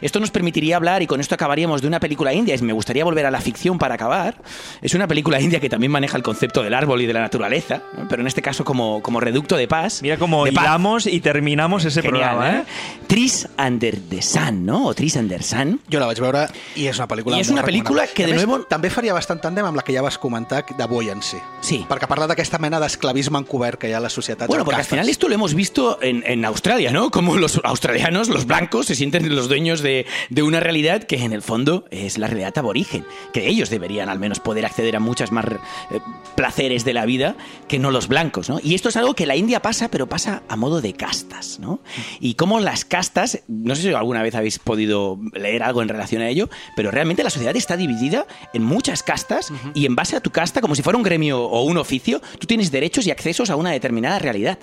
Esto nos permitiría hablar, y con esto acabaríamos, de una película india. Y me gustaría volver a la ficción para acabar. Es una película india que también maneja el concepto del árbol y de la naturaleza, ¿no? pero en este caso como, como reducto de paz. Mira cómo hilamos y terminamos ese Genial, programa, ¿eh? Tris Under the Sun, ¿no? O Tris Under Sun. Jo la vaig veure i és una pel·lícula I és una pel·lícula que, A de més, nuevo- També faria bastant tàndem amb la que ja vas comentar de Buoyancy. Sí. Perquè parla d'aquesta mena d'esclavisme encobert que hi ha a les societats Bueno, Porque al final esto lo hemos visto en, en Australia, ¿no? Como los australianos, los blancos, se sienten los dueños de, de una realidad que en el fondo es la realidad aborigen, que ellos deberían al menos poder acceder a muchas más eh, placeres de la vida que no los blancos, ¿no? Y esto es algo que la India pasa, pero pasa a modo de castas, ¿no? Y como las castas, no sé si alguna vez habéis podido leer algo en relación a ello, pero realmente la sociedad está dividida en muchas castas y en base a tu casta, como si fuera un gremio o un oficio, tú tienes derechos y accesos a una determinada realidad.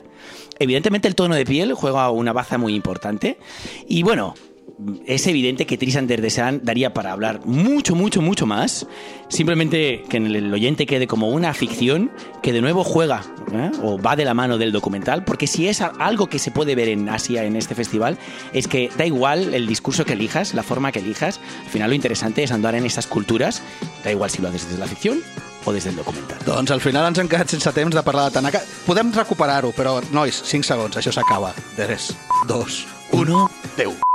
Evidentemente el tono de piel juega una baza muy importante y bueno, es evidente que Tris Under the Sun daría para hablar mucho, mucho, mucho más. Simplemente que el oyente quede como una ficción que de nuevo juega ¿eh? o va de la mano del documental, porque si es algo que se puede ver en Asia en este festival, es que da igual el discurso que elijas, la forma que elijas, al final lo interesante es andar en estas culturas, da igual si lo haces desde la ficción o des del documental. Doncs al final ens hem quedat sense temps de parlar de Tanaka. Podem recuperar-ho, però, nois, 5 segons, això s'acaba. 3, 2, 1, 10.